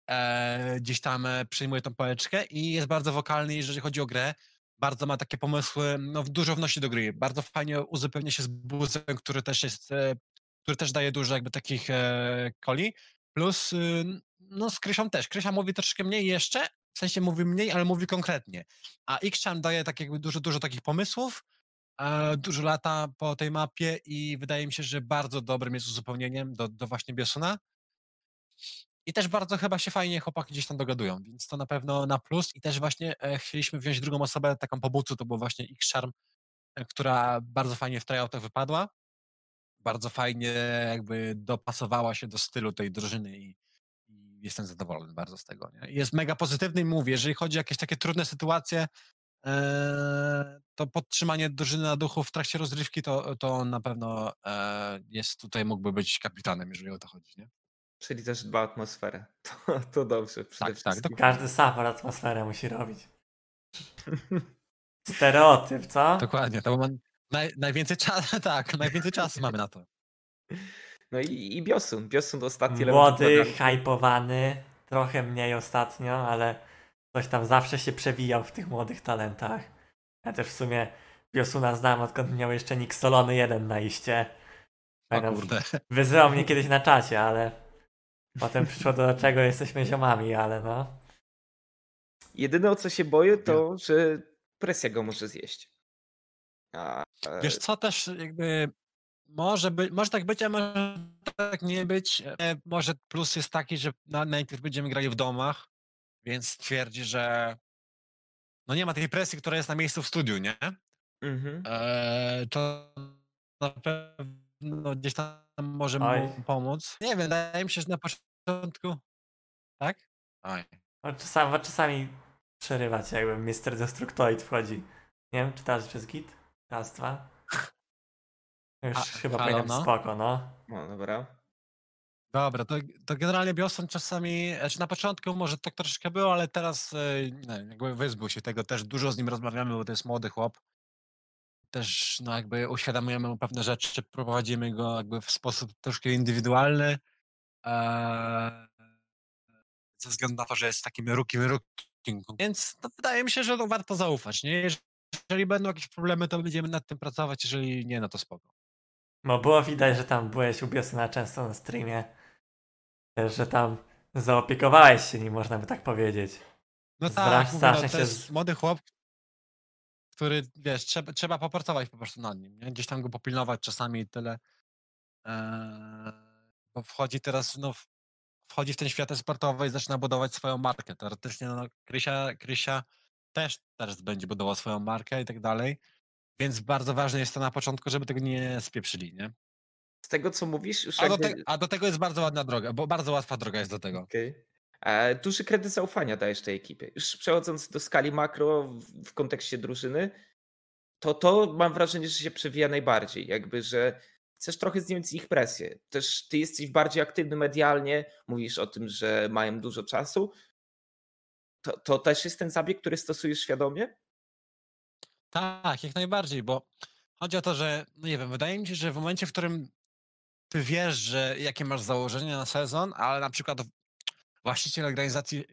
e, gdzieś tam e, przyjmuje tą pałeczkę i jest bardzo wokalny, jeżeli chodzi o grę. Bardzo ma takie pomysły, no dużo wnosi do gry. Bardzo fajnie uzupełnia się z buzem, który też jest, e, który też daje dużo jakby takich e, coli. Plus y, no z Krysią też. Krysia mówi troszkę mniej jeszcze, w sensie mówi mniej, ale mówi konkretnie. A Xchan daje tak jakby dużo, dużo takich pomysłów, e, dużo lata po tej mapie i wydaje mi się, że bardzo dobrym jest uzupełnieniem do, do właśnie Biosuna. I też bardzo chyba się fajnie chłopaki gdzieś tam dogadują, więc to na pewno na plus. I też właśnie e, chcieliśmy wziąć drugą osobę, taką po to był właśnie X-Charm, e, która bardzo fajnie w tryoutach wypadła. Bardzo fajnie jakby dopasowała się do stylu tej drużyny i, i jestem zadowolony bardzo z tego. Nie? Jest mega pozytywny i mówię, jeżeli chodzi o jakieś takie trudne sytuacje, e, to podtrzymanie drużyny na duchu w trakcie rozrywki, to, to on na pewno e, jest tutaj, mógłby być kapitanem, jeżeli o to chodzi. Nie? Czyli też dba o atmosferę. To, to dobrze. Przede Tak, tak, wszystkim. Każdy support atmosferę musi robić. Stereotyp, co? Dokładnie, to naj, najwięcej czasu, tak, najwięcej czasu mamy na to. No i, i Biosun. Biosun ostatni element Młody, hypowany, trochę mniej ostatnio, ale coś tam zawsze się przewijał w tych młodych talentach. Ja też w sumie Biosuna znam, odkąd miał jeszcze Nick Solony jeden na iście. Pamiętam, kurde. Wyzywał mnie kiedyś na czacie, ale potem przyszło do czego jesteśmy ziomami, ale no. Jedyne o co się boję, to że presja go może zjeść. A, e, Wiesz co, też jakby może, by, może tak być, a może tak nie być. E, Może plus jest taki, że na, najpierw będziemy grali w domach, więc twierdzi, że no nie ma tej presji, która jest na miejscu w studiu, nie? mhm. E, to na pewno gdzieś tam może mu pomóc. Nie wiem, wydaje mi się, że na początku... Tak? Oj. no czasami, czasami przerywać, jakby Mr. Destructoid wchodzi. Nie wiem, czy teraz przez git? Raz, dwa. Już A, chyba halo, no? spoko, no. No dobra. Dobra, to, to generalnie Bioson czasami, znaczy na początku może tak troszeczkę było, ale teraz e, jakby wyzbył się tego, też dużo z nim rozmawiamy, bo to jest młody chłop. Też no jakby uświadamiamy mu pewne rzeczy, prowadzimy go jakby w sposób troszkę indywidualny. E, ze względu na to, że jest takim rukim rukim. Więc no, wydaje mi się, że no, warto zaufać. Nie? Jeżeli będą jakieś problemy, to będziemy nad tym pracować, jeżeli nie, no to spoko. Bo było widać, że tam byłeś u Biosyna często na streamie. Też, że tam zaopiekowałeś się nim, można by tak powiedzieć. No Zdra- tak, strasznie no, się to jest z- młody chłop, który, wiesz, trzeba, trzeba popracować po prostu nad nim, nie? Gdzieś tam go popilnować czasami i tyle. Eee, bo wchodzi teraz, no, wchodzi w ten świat sportowy i zaczyna budować swoją markę. Teoretycznie, no, Krysia, Krysia też teraz będzie budował swoją markę i tak dalej. Więc bardzo ważne jest to na początku, żeby tego nie spieprzyli, nie? Z tego co mówisz, już A do, jakby... te, a do tego jest bardzo ładna droga, bo bardzo łatwa droga jest do tego. Okej. E, Duży kredyt zaufania dajesz tej ekipie. Już przechodząc do skali makro w, w kontekście drużyny, to to mam wrażenie, że się przewija najbardziej. Jakby, że chcesz trochę zdjąć ich presję. Też ty jesteś bardziej aktywny medialnie, mówisz o tym, że mają dużo czasu. To, to też jest ten zabieg, który stosujesz świadomie? Tak, jak najbardziej, bo chodzi o to, że, no nie wiem, wydaje mi się, że w momencie, w którym ty wiesz, że jakie masz założenia na sezon, ale na przykład właściciel organizacji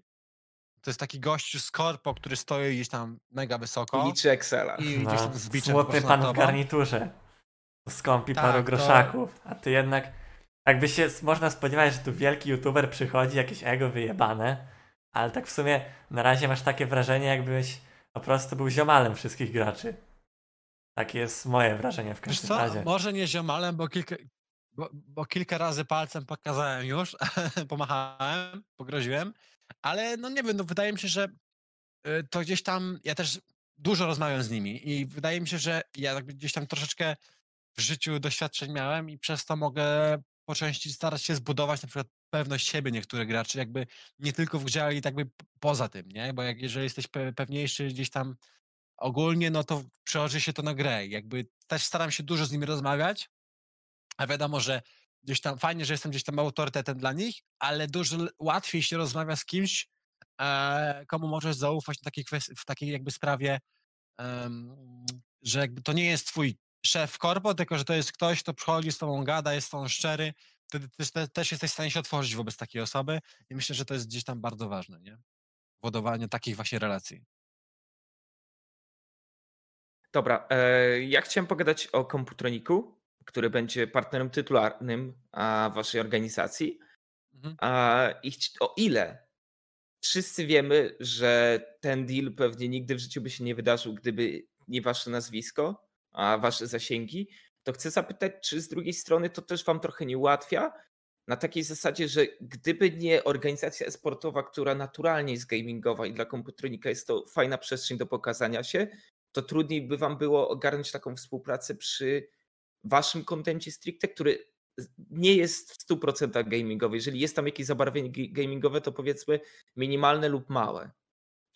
to jest taki gość z korpo, który stoi gdzieś tam mega wysoko. I liczy Excela. I gdzieś tam No, z biczem po pan w garniturze. Skąpi Tak, paru to- groszaków. A ty jednak, jakby się można spodziewać, że tu wielki youtuber przychodzi, jakieś ego wyjebane, ale tak w sumie na razie masz takie wrażenie, jakbyś po prostu był ziomalem wszystkich graczy. Takie jest moje wrażenie w każdym co, razie. może nie ziomalem, bo kilka, bo, bo kilka razy palcem pokazałem już, pomachałem, pogroziłem, ale no nie wiem, no wydaje mi się, że y, to gdzieś tam, ja też dużo rozmawiam z nimi i wydaje mi się, że ja gdzieś tam troszeczkę w życiu doświadczeń miałem i przez to mogę po części starać się zbudować na przykład pewność siebie niektórych graczy, jakby nie tylko w grze, ale i tak p- poza tym, nie? Bo jak jeżeli jesteś pe- pewniejszy gdzieś tam ogólnie, no to przełoży się to na grę. Jakby też staram się dużo z nimi rozmawiać, a wiadomo, że gdzieś tam fajnie, że jestem gdzieś tam autorytetem dla nich, ale dużo łatwiej się rozmawia z kimś, e, komu możesz zaufać w takiej, w takiej jakby sprawie, że jakby to nie jest twój szef korpo, tylko że to jest ktoś, kto przychodzi z tobą, gada, jest z tobą szczery, wtedy też, te, też jesteś w stanie się otworzyć wobec takiej osoby i myślę, że to jest gdzieś tam bardzo ważne, nie? Budowanie takich właśnie relacji. Dobra, e, ja chciałem pogadać o Komputroniku, który będzie partnerem tytularnym a, waszej organizacji. Mhm. A, I o ile wszyscy wiemy, że ten deal pewnie nigdy w życiu by się nie wydarzył, gdyby nie wasze nazwisko, a wasze zasięgi, to chcę zapytać, czy z drugiej strony to też wam trochę nie ułatwia? Na takiej zasadzie, że gdyby nie organizacja sportowa, która naturalnie jest gamingowa i dla komputronika jest to fajna przestrzeń do pokazania się, to trudniej by wam było ogarnąć taką współpracę przy waszym kontencie stricte, który nie jest w 100% gamingowy. Jeżeli jest tam jakieś zabarwienie gamingowe, to powiedzmy minimalne lub małe.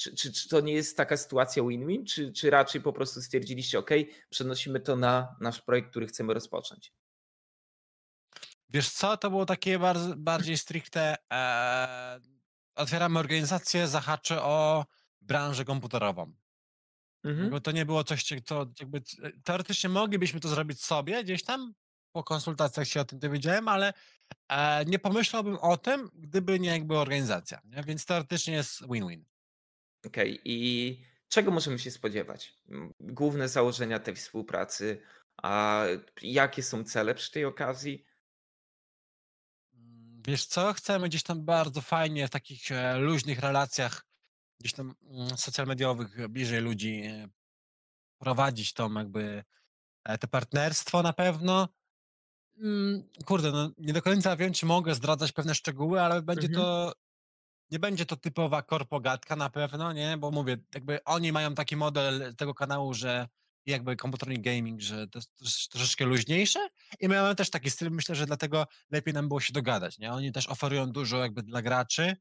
Czy, czy, czy to nie jest taka sytuacja win-win, czy, czy raczej po prostu stwierdziliście, OK, przenosimy to na nasz projekt, który chcemy rozpocząć? Wiesz co, to było takie bardzo, bardziej stricte. E, otwieramy organizację, zahaczę o branżę komputerową. Mhm. Bo to nie było coś, co jakby c- teoretycznie moglibyśmy to zrobić sobie gdzieś tam. Po konsultacjach się o tym dowiedziałem, ale e, nie pomyślałbym o tym, gdyby nie jakby organizacja. Nie? Więc teoretycznie jest win-win. Okej, i czego możemy się spodziewać? Główne założenia tej współpracy, a jakie są cele przy tej okazji? Mm, Wiesz co, chcemy gdzieś tam bardzo fajnie w takich e, luźnych relacjach, gdzieś tam mm, social mediowych, bliżej ludzi e, prowadzić tą jakby e, te partnerstwo na pewno. Mm, Kurde, no nie do końca wiem, czy mogę zdradzać pewne szczegóły, ale będzie Mhm. to, nie będzie to typowa korpogatka na pewno, nie? Bo mówię, jakby oni mają taki model tego kanału, że jakby komputerny gaming, że to jest trosz- troszeczkę luźniejsze i my mamy też taki styl, myślę, że dlatego lepiej nam było się dogadać, nie? Oni też oferują dużo jakby dla graczy,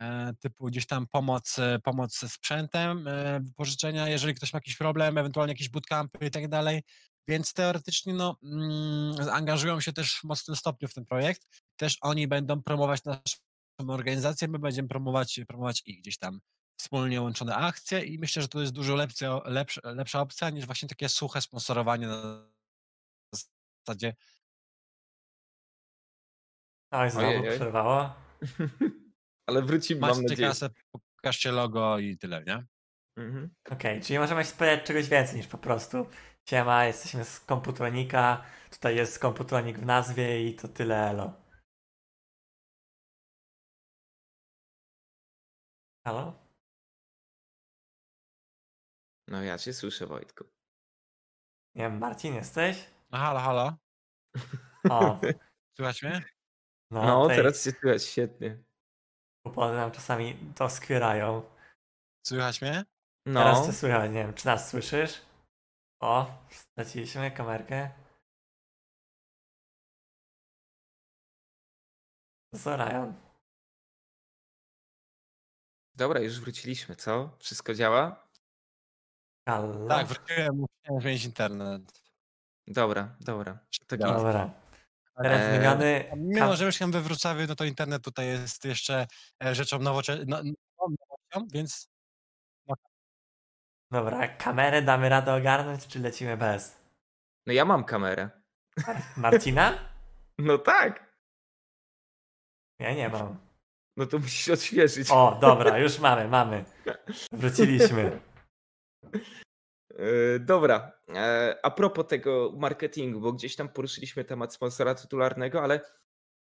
e, typu gdzieś tam pomoc, e, pomoc ze sprzętem, e, wypożyczenia, jeżeli ktoś ma jakiś problem, ewentualnie jakieś bootcampy i tak dalej, więc teoretycznie no, mm, angażują się też w mocnym stopniu w ten projekt. Też oni będą promować naszą organizację, my będziemy promować, promować ich gdzieś tam wspólnie łączone akcje i myślę, że to jest dużo lepsze, lepsza, lepsza opcja niż właśnie takie suche sponsorowanie na zasadzie Oj, znowu Ojej, oj. przerwało. Ale wrócimy, mam nadzieję. kasę, pokażcie logo i tyle, nie? Mhm. Okej, czyli możemy się spodziewać czegoś więcej niż po prostu siema, jesteśmy z Komputronika, tutaj jest Komputronik w nazwie i to tyle elo. Halo? No ja cię słyszę, Wojtku. Nie wiem, Marcin jesteś? No halo, halo, O, słychać mnie? no, No, tej teraz cię słychać, świetnie. kłopoty nam czasami to skwierają. Słychać mnie? Teraz No, cię słychać, nie wiem, czy nas słyszysz? O, straciliśmy kamerkę. Zorajan. Dobra, już wróciliśmy, co? Wszystko działa? Halo? Tak, wróciłem, musiałem zmienić internet. Dobra, dobra. To. Dobra. Teraz Eee, zmieniony. Mimo, że mieszkam we Wrocławiu, no to internet tutaj jest jeszcze e, rzeczą nowoczesną, no, nowością, więc Dobra, kamerę damy radę ogarnąć, czy lecimy bez? No ja mam kamerę. Marcina? No tak. Ja nie mam. No to musisz odświeżyć. O, dobra, już mamy, mamy. Wróciliśmy. E, Dobra, e, a propos tego marketingu, bo gdzieś tam poruszyliśmy temat sponsora tytularnego, ale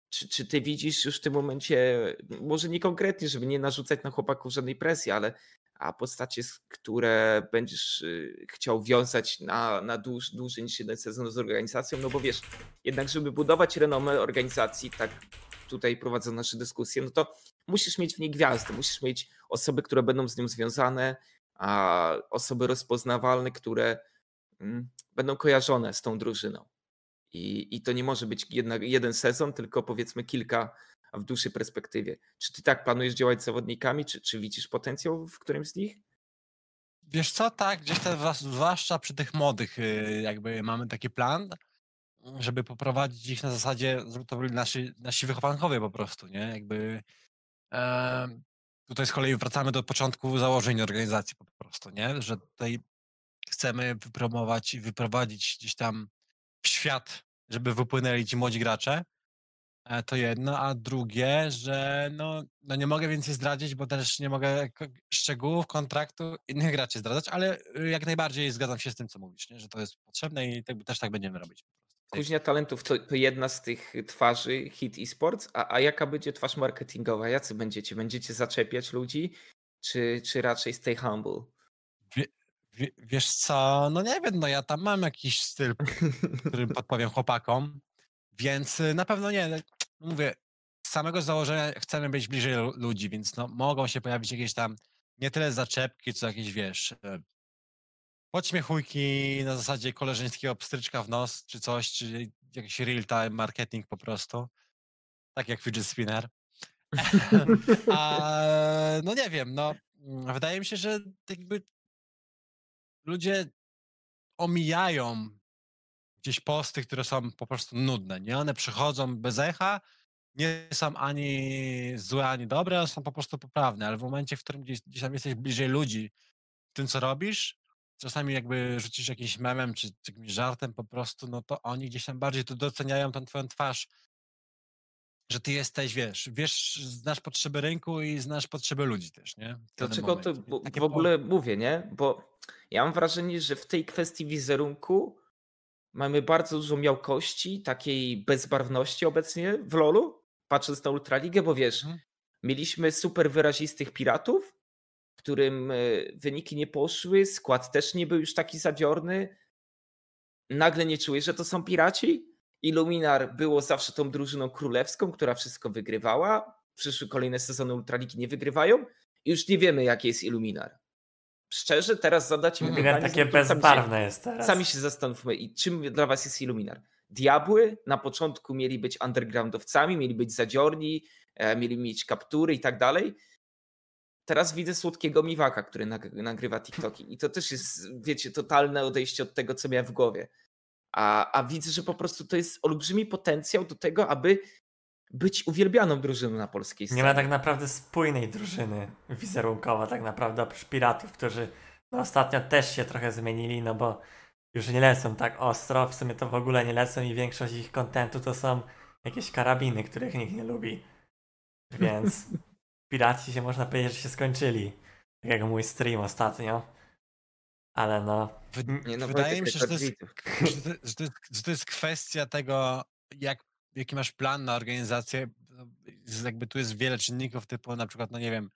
czy, czy ty widzisz już w tym momencie, może nie konkretnie, żeby nie narzucać na chłopaków żadnej presji, ale a postacie, które będziesz y, chciał wiązać na, na dłuż, dłużej niż jeden sezon z organizacją, no bo wiesz, jednak żeby budować renomę organizacji, tak tutaj prowadzą nasze dyskusje, no to musisz mieć w niej gwiazdy, musisz mieć osoby, które będą z nią związane, a osoby rozpoznawalne, które mm, będą kojarzone z tą drużyną. I, i to nie może być jedna, jeden sezon, tylko powiedzmy kilka w dłuższej perspektywie. Czy ty tak planujesz działać z zawodnikami, czy, czy widzisz potencjał w którymś z nich? wiesz co, tak, gdzieś te, zwłaszcza przy tych młodych, y, jakby mamy taki plan, żeby poprowadzić ich na zasadzie, żeby to byli nasi, nasi wychowankowie po prostu, nie? Jakby em, tutaj z kolei wracamy do początku założeń organizacji po prostu, nie? Że tutaj chcemy wypromować i wyprowadzić gdzieś tam w świat, żeby wypłynęli ci młodzi gracze. E, To jedno, a drugie, że no, no nie mogę więcej zdradzić, bo też nie mogę szczegółów kontraktu innych graczy zdradzać, ale y, jak najbardziej zgadzam się z tym, co mówisz, nie? że to jest potrzebne i tak, też tak będziemy robić. Kuźnia Talentów to, to jedna z tych twarzy Hit Esports, a, a jaka będzie twarz marketingowa? Jacy będziecie? Będziecie zaczepiać ludzi, czy, czy raczej stay humble? Wie, wiesz co, no nie wiem, no ja tam mam jakiś styl, którym podpowiem chłopakom, więc y, na pewno nie. no, Mówię, z samego założenia chcemy być bliżej lu- ludzi, więc no, mogą się pojawić jakieś tam nie tyle zaczepki, co jakieś, wiesz, e, podśmiechujki na zasadzie koleżeńskiego pstryczka w nos, czy coś, czy jakiś real-time marketing po prostu. Tak jak fidget spinner. A no nie wiem, no wydaje mi się, że jakby ludzie omijają gdzieś posty, które są po prostu nudne, nie? One przychodzą bez echa, nie są ani złe, ani dobre, one są po prostu poprawne, ale w momencie, w którym gdzieś, gdzieś tam jesteś bliżej ludzi w tym, co robisz, czasami jakby rzucisz jakimś memem, czy, czy jakimś żartem po prostu, no to oni gdzieś tam bardziej to doceniają tą twoją twarz, że ty jesteś, wiesz, wiesz, znasz potrzeby rynku i znasz potrzeby ludzi też, nie? Dlaczego to w, ogóle mówię, nie? Bo ja mam wrażenie, że w tej kwestii wizerunku mamy bardzo dużo miałkości, takiej bezbarwności obecnie w LoLu, patrząc na Ultraligę, bo wiesz, Mhm. mieliśmy super wyrazistych piratów, którym e, wyniki nie poszły, skład też nie był już taki zadziorny. Nagle nie czuję, że to są piraci. Illuminar było zawsze tą drużyną królewską, która wszystko wygrywała. Przyszły kolejne sezony Ultraligi nie wygrywają. I już nie wiemy, jaki jest Illuminar. Szczerze, teraz zadacie mi Mhm. Pytanie, takie sami bezbarwne jest teraz. Sami się zastanówmy, i czym dla was jest Illuminar? Diabły na początku mieli być undergroundowcami, mieli być zadziorni, e, mieli mieć kaptury i tak dalej. Teraz widzę słodkiego miwaka, który nag- nagrywa TikToki. I to też jest, wiecie, totalne odejście od tego, co miałem w głowie. A, a widzę, że po prostu to jest olbrzymi potencjał do tego, aby być uwielbianą drużyną na polskiej scenie. Nie ma tak naprawdę spójnej drużyny wizerunkowo, tak naprawdę oprócz piratów, którzy no, ostatnio też się trochę zmienili, no bo już nie lecą tak ostro, w sumie to w ogóle nie lecą i większość ich kontentu to są jakieś karabiny, których nikt nie lubi. Więc piraci się można powiedzieć, że się skończyli. Tak jak mój stream ostatnio. Ale no, Nie, no, Wydaje mi się, że to, jest, że, to, że, to jest, że to jest kwestia tego, jak, jaki masz plan na organizację. Jakby tu jest wiele czynników, typu na przykład, no nie wiem,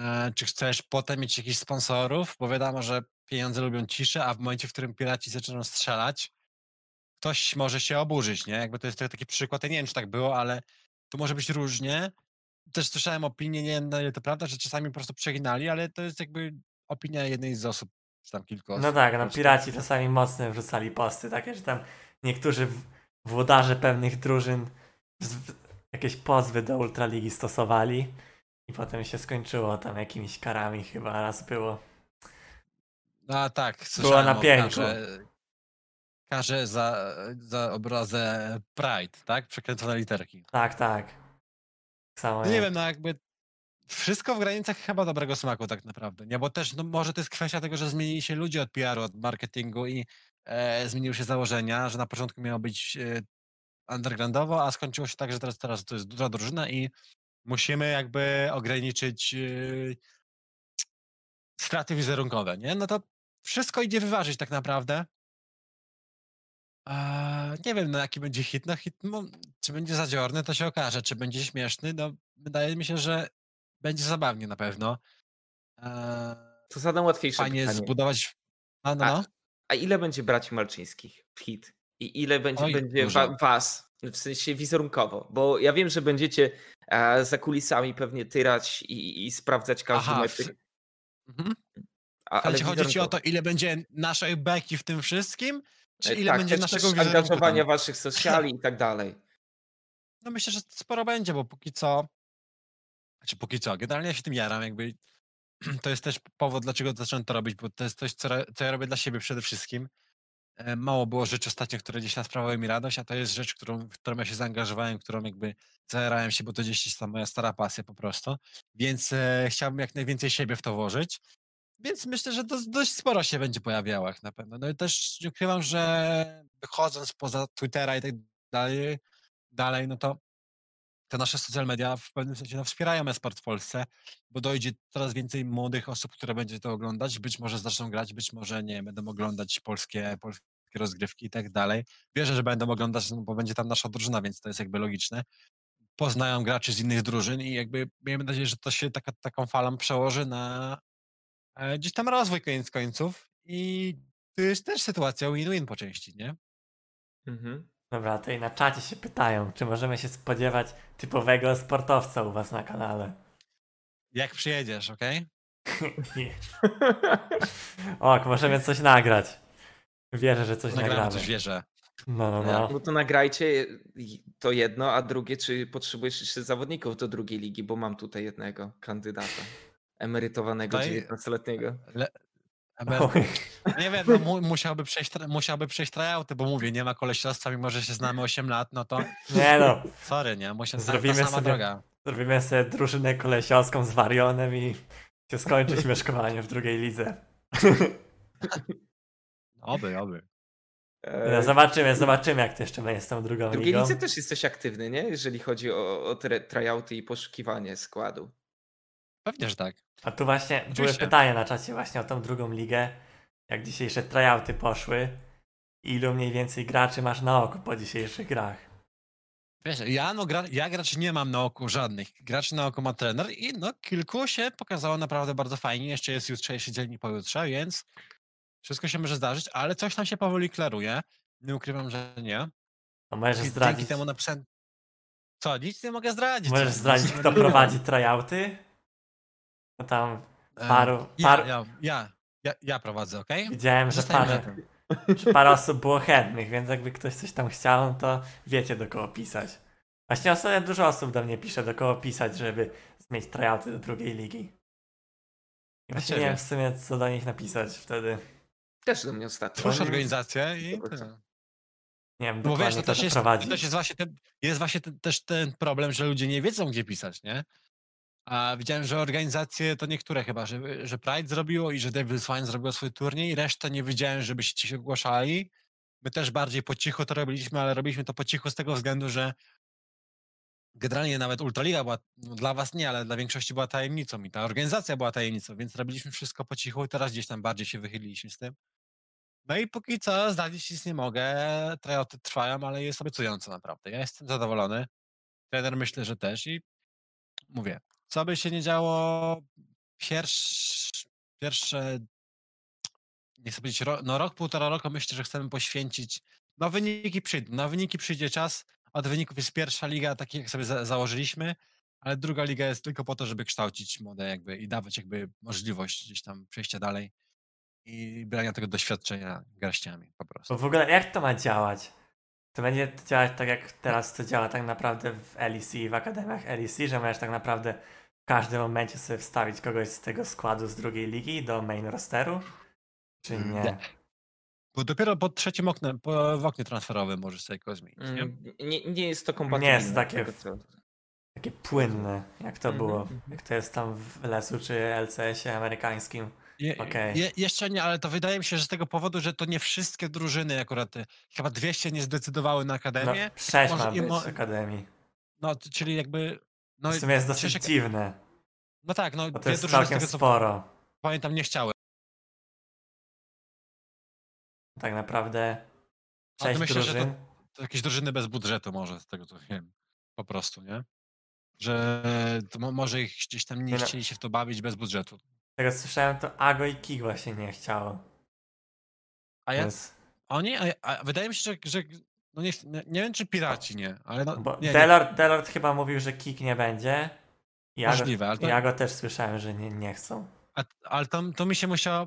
e, czy chcesz potem mieć jakichś sponsorów, bo wiadomo, że pieniądze lubią ciszę, a w momencie, w którym piraci zaczną strzelać, ktoś może się oburzyć, nie? Jakby to jest taki przykład, ja nie wiem, czy tak było, ale tu może być różnie. Też słyszałem opinię, nie wiem na ile to prawda, że czasami po prostu przeginali, ale to jest jakby opinia jednej z osób, czy tam kilku osób. no tak, no piraci czasami mocno wrzucali posty, takie, że tam niektórzy włodarze pewnych drużyn jakieś pozwy do Ultraligi stosowali i potem się skończyło tam jakimiś karami chyba raz było. A tak, Było słyszałem na pięku. karze, karze za, za obrazę Pride, tak? Przekręcone literki. Tak, tak. Samo nie wiem, no jakby wszystko w granicach chyba dobrego smaku tak naprawdę, nie? Bo też, no może to jest kwestia tego, że zmienili się ludzie od PR-u, od marketingu i e, zmieniły się założenia, że na początku miało być e, undergroundowo, a skończyło się tak, że teraz, teraz to jest duża drużyna i musimy jakby ograniczyć e, straty wizerunkowe, nie? No to wszystko idzie wyważyć tak naprawdę. Nie wiem, no jaki będzie hit. No hit, no, czy będzie zadziorny, to się okaże. Czy będzie śmieszny, no wydaje mi się, że będzie zabawnie na pewno. Eee, To zadam łatwiejsze fajnie pytanie. zbudować... No, no, A, no. a ile będzie braci Malczyńskich w hit? I ile będzie, Oj, będzie dużo. was, w sensie wizerunkowo? Bo ja wiem, że będziecie e, za kulisami pewnie tyrać i, i sprawdzać każdy Aha, mecz. w- Mhm. A, Ale ale chodzi ci o to, ile będzie naszej beki w tym wszystkim? Czy E, ile tak, będzie naszego angażowania tam? waszych sociali i tak dalej. No myślę, że sporo będzie, bo póki co, znaczy póki co, generalnie ja się tym jaram, jakby to jest też powód, dlaczego zacząłem to robić, bo to jest coś, co, co ja robię dla siebie przede wszystkim. E, Mało było rzeczy ostatnio, które gdzieś tam sprawiały mi radość, a to jest rzecz, którą, w którą ja się zaangażowałem, którą jakby zajarałem się, bo to gdzieś tam moja stara pasja po prostu, więc e, chciałbym jak najwięcej siebie w to włożyć, więc myślę, że dość sporo się będzie pojawiało jak na pewno. No i też nie ukrywam, że wychodząc poza Twittera i tak dalej, dalej no to te nasze social media w pewnym sensie no, wspierają esport w Polsce, bo dojdzie coraz więcej młodych osób, które będzie to oglądać, być może zaczną grać, być może nie, będą oglądać polskie, polskie rozgrywki i tak dalej. Wierzę, że będą oglądać, no, bo będzie tam nasza drużyna, więc to jest jakby logiczne. Poznają graczy z innych drużyn i jakby miejmy nadzieję, że to się taka, taką falą przełoży na gdzieś tam rozwój koniec końców i to jest też sytuacja win-win po części, nie? Mhm. Dobra, tutaj na czacie się pytają, czy możemy się spodziewać typowego sportowca u was na kanale. Jak przyjedziesz, okej? Nie. ok, możemy coś nagrać. Wierzę, że coś Nagramy nagramy. coś, wierzę. No, no, no. No to nagrajcie to jedno, a drugie, czy potrzebujesz jeszcze zawodników do drugiej ligi, bo mam tutaj jednego kandydata. Emerytowanego Daj- 19-letniego. Le... Oj. Nie wiem, no, mu, musiałby, przejść, musiałby przejść tryouty, bo mówię, nie ma koleśostwa, mimo że się znamy 8 lat, no to Nie no, sorry, nie? Musia, Zrobimy ta sama sobie- droga. zrobimy sobie drużynę kolesiowską z Warionem i się skończy śmieszkowanie w drugiej lidze. Oby, oby. No, zobaczymy, zobaczymy jak to jeszcze będzie z tą drugą W drugiej ligą. lidze też jesteś aktywny, nie? Jeżeli chodzi o, o tryouty i poszukiwanie składu. Pewnie, że tak. A tu właśnie były pytania na czacie właśnie o tą drugą ligę. Jak dzisiejsze tryouty poszły. Ilu mniej więcej graczy masz na oku po dzisiejszych grach? Wiesz, ja, no, gra, ja graczy nie mam na oku żadnych. Graczy na oku ma trener i no kilku się pokazało naprawdę bardzo fajnie. Jeszcze jest jutrzejszy dzień i pojutrze, więc wszystko się może zdarzyć, ale coś tam się powoli klaruje. Nie ukrywam, że nie. No możesz I dzięki zdradzić, temu napisałem... Co, nic nie mogę zdradzić. możesz zdradzić kto prowadzi tryouty? No tam E, paru, Ja, par, ja, ja, ja, ja prowadzę, okej? widziałem, że parę, że parę osób było chętnych, więc jakby ktoś coś tam chciał, no to wiecie do kogo pisać. Właśnie ostatnio dużo osób do mnie pisze, do kogo pisać, żeby zmienić tryouty do drugiej ligi. I właśnie nie wiem w sumie co do nich napisać wtedy. Też do mnie ostatnio. Twórz organizację i? Nie wiem Bo wiesz, to też jest, prowadzi. to też jest właśnie, ten, jest właśnie ten, też ten problem, że ludzie nie wiedzą, gdzie pisać, nie? A widziałem, że organizacje, to niektóre chyba, że, że Pride zrobiło i że Devil's Wine zrobiło swój turniej, resztę nie widziałem, żeby się ogłaszali. My też bardziej po cichu to robiliśmy, ale robiliśmy to po cichu z tego względu, że generalnie nawet Ultraliga była, no dla was nie, ale dla większości była tajemnicą i ta organizacja była tajemnicą, więc robiliśmy wszystko po cichu i teraz gdzieś tam bardziej się wychyliliśmy z tym. No i póki co zdradzić nic nie mogę, tryoty trwają, ale jest obiecująco naprawdę. Ja jestem zadowolony, trener myślę, że też i mówię, co by się nie działo, pierwsz, pierwsze, nie chcę powiedzieć, no rok, półtora roku myślę, że chcemy poświęcić, no wyniki przyjdą, na wyniki przyjdzie czas, od wyników jest pierwsza liga, tak jak sobie za, założyliśmy, ale druga liga jest tylko po to, żeby kształcić młode jakby i dawać jakby możliwość gdzieś tam przejścia dalej i brania tego doświadczenia garściami po prostu. Bo w ogóle jak to ma działać? To będzie działać tak jak teraz to działa tak naprawdę w LEC, w akademiach LEC, że możesz tak naprawdę w każdym momencie sobie wstawić kogoś z tego składu z drugiej ligi do main rosteru? Czy Mm, nie? Bo dopiero pod trzecim oknem, po, w oknie transferowym możesz sobie go zmienić, nie? Mm, Nie, nie jest to kompatybilne. jest takie- tego, Takie płynne, jak to Mhm, było. mhm. Jak to jest tam w lesu czy LCS-ie amerykańskim. Je, Okej. je, jeszcze nie, ale to wydaje mi się, że z tego powodu, że to nie wszystkie drużyny akurat, y, chyba 200 nie zdecydowały na No, akademię, sześć może ma być mo- Akademii. no czyli jakby, no, W sumie jest dosyć jak- dziwne, no tak, no bo to jest całkiem tego sporo. pamiętam nie chciały. Tak naprawdę sześć myślę, że to- drużyn. To jakieś drużyny bez budżetu może, z tego co wiem, po prostu, nie? Że to mo, może ich gdzieś tam nie Nie no. chcieli się w to bawić bez budżetu. Tego słyszałem, to Ago i Kik właśnie nie chciało. A ja, Więc, oni, a, a wydaje mi się, że, że no nie, nie, wiem czy piraci nie, ale no, bo nie, nie, Delord, Delord chyba mówił, że Kik nie będzie. Ago, możliwe, ale to, i Ago też słyszałem, że nie, nie chcą. A, ale to, to mi się musiało.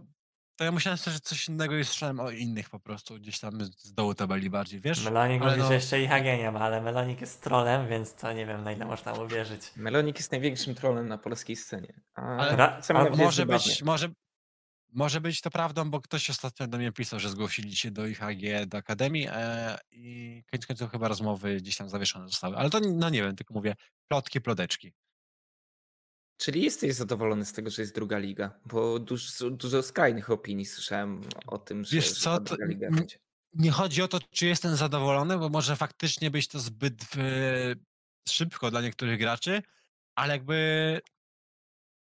To ja musiałem sobie coś innego i słyszałem o innych po prostu, gdzieś tam z dołu tabeli bardziej, wiesz? Melonik ale mówi, no- że jeszcze IHG nie ma, ale Melonik jest trolem, więc to nie wiem na ile można mu wierzyć. Melonik jest największym trolem na polskiej scenie. A Ale Może zabawnie. być, może, może być to prawdą, bo ktoś ostatnio do mnie pisał, że zgłosili się do IHG, do Akademii e, i koniec końców chyba rozmowy gdzieś tam zawieszone zostały. Ale to no nie wiem, tylko mówię, plotki, ploteczki. Czyli jesteś zadowolony z tego, że jest druga liga? Bo dużo, dużo skrajnych opinii słyszałem o tym, że, Wiesz co, druga liga będzie. Nie chodzi o to, czy jestem zadowolony, bo może faktycznie być to zbyt szybko dla niektórych graczy, ale jakby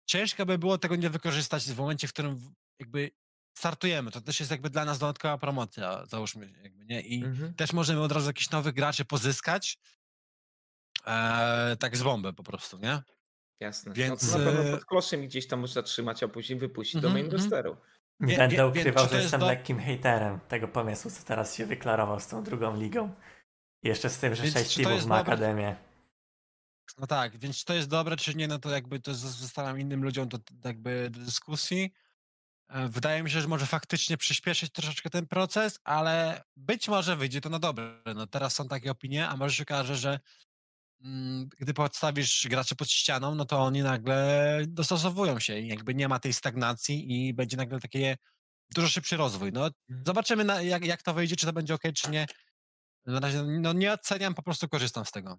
ciężko by było tego nie wykorzystać w momencie, w którym jakby startujemy. To też jest jakby dla nas dodatkowa promocja, załóżmy, jakby, nie? I Mhm. też możemy od razu jakichś nowych graczy pozyskać. E, tak z bombę po prostu, nie? Jasne. Więc, no to na pewno e, pod kloszem gdzieś tam można trzymać, a później wypuścić do Mhm, main mhm. Nie będę ukrywał, że jest jestem do- lekkim hejterem tego pomysłu, co teraz się wyklarował z tą drugą ligą. I jeszcze z tym, że Więc sześć czy to teamów jest ma dobre? akademię. No tak, więc czy to jest dobre, czy nie, no to jakby to zostawiam innym ludziom do, jakby do dyskusji. E, Wydaje mi się, że może faktycznie przyspieszyć troszeczkę ten proces, ale być może wyjdzie to na dobre. No teraz są takie opinie, a może się okaże, że mm, gdy podstawisz graczy pod ścianą, no to oni nagle dostosowują się i jakby nie ma tej stagnacji i będzie nagle takie dużo szybszy rozwój. No zobaczymy na, jak, jak to wyjdzie, czy to będzie ok, czy nie. Na razie no, nie oceniam, po prostu korzystam z tego.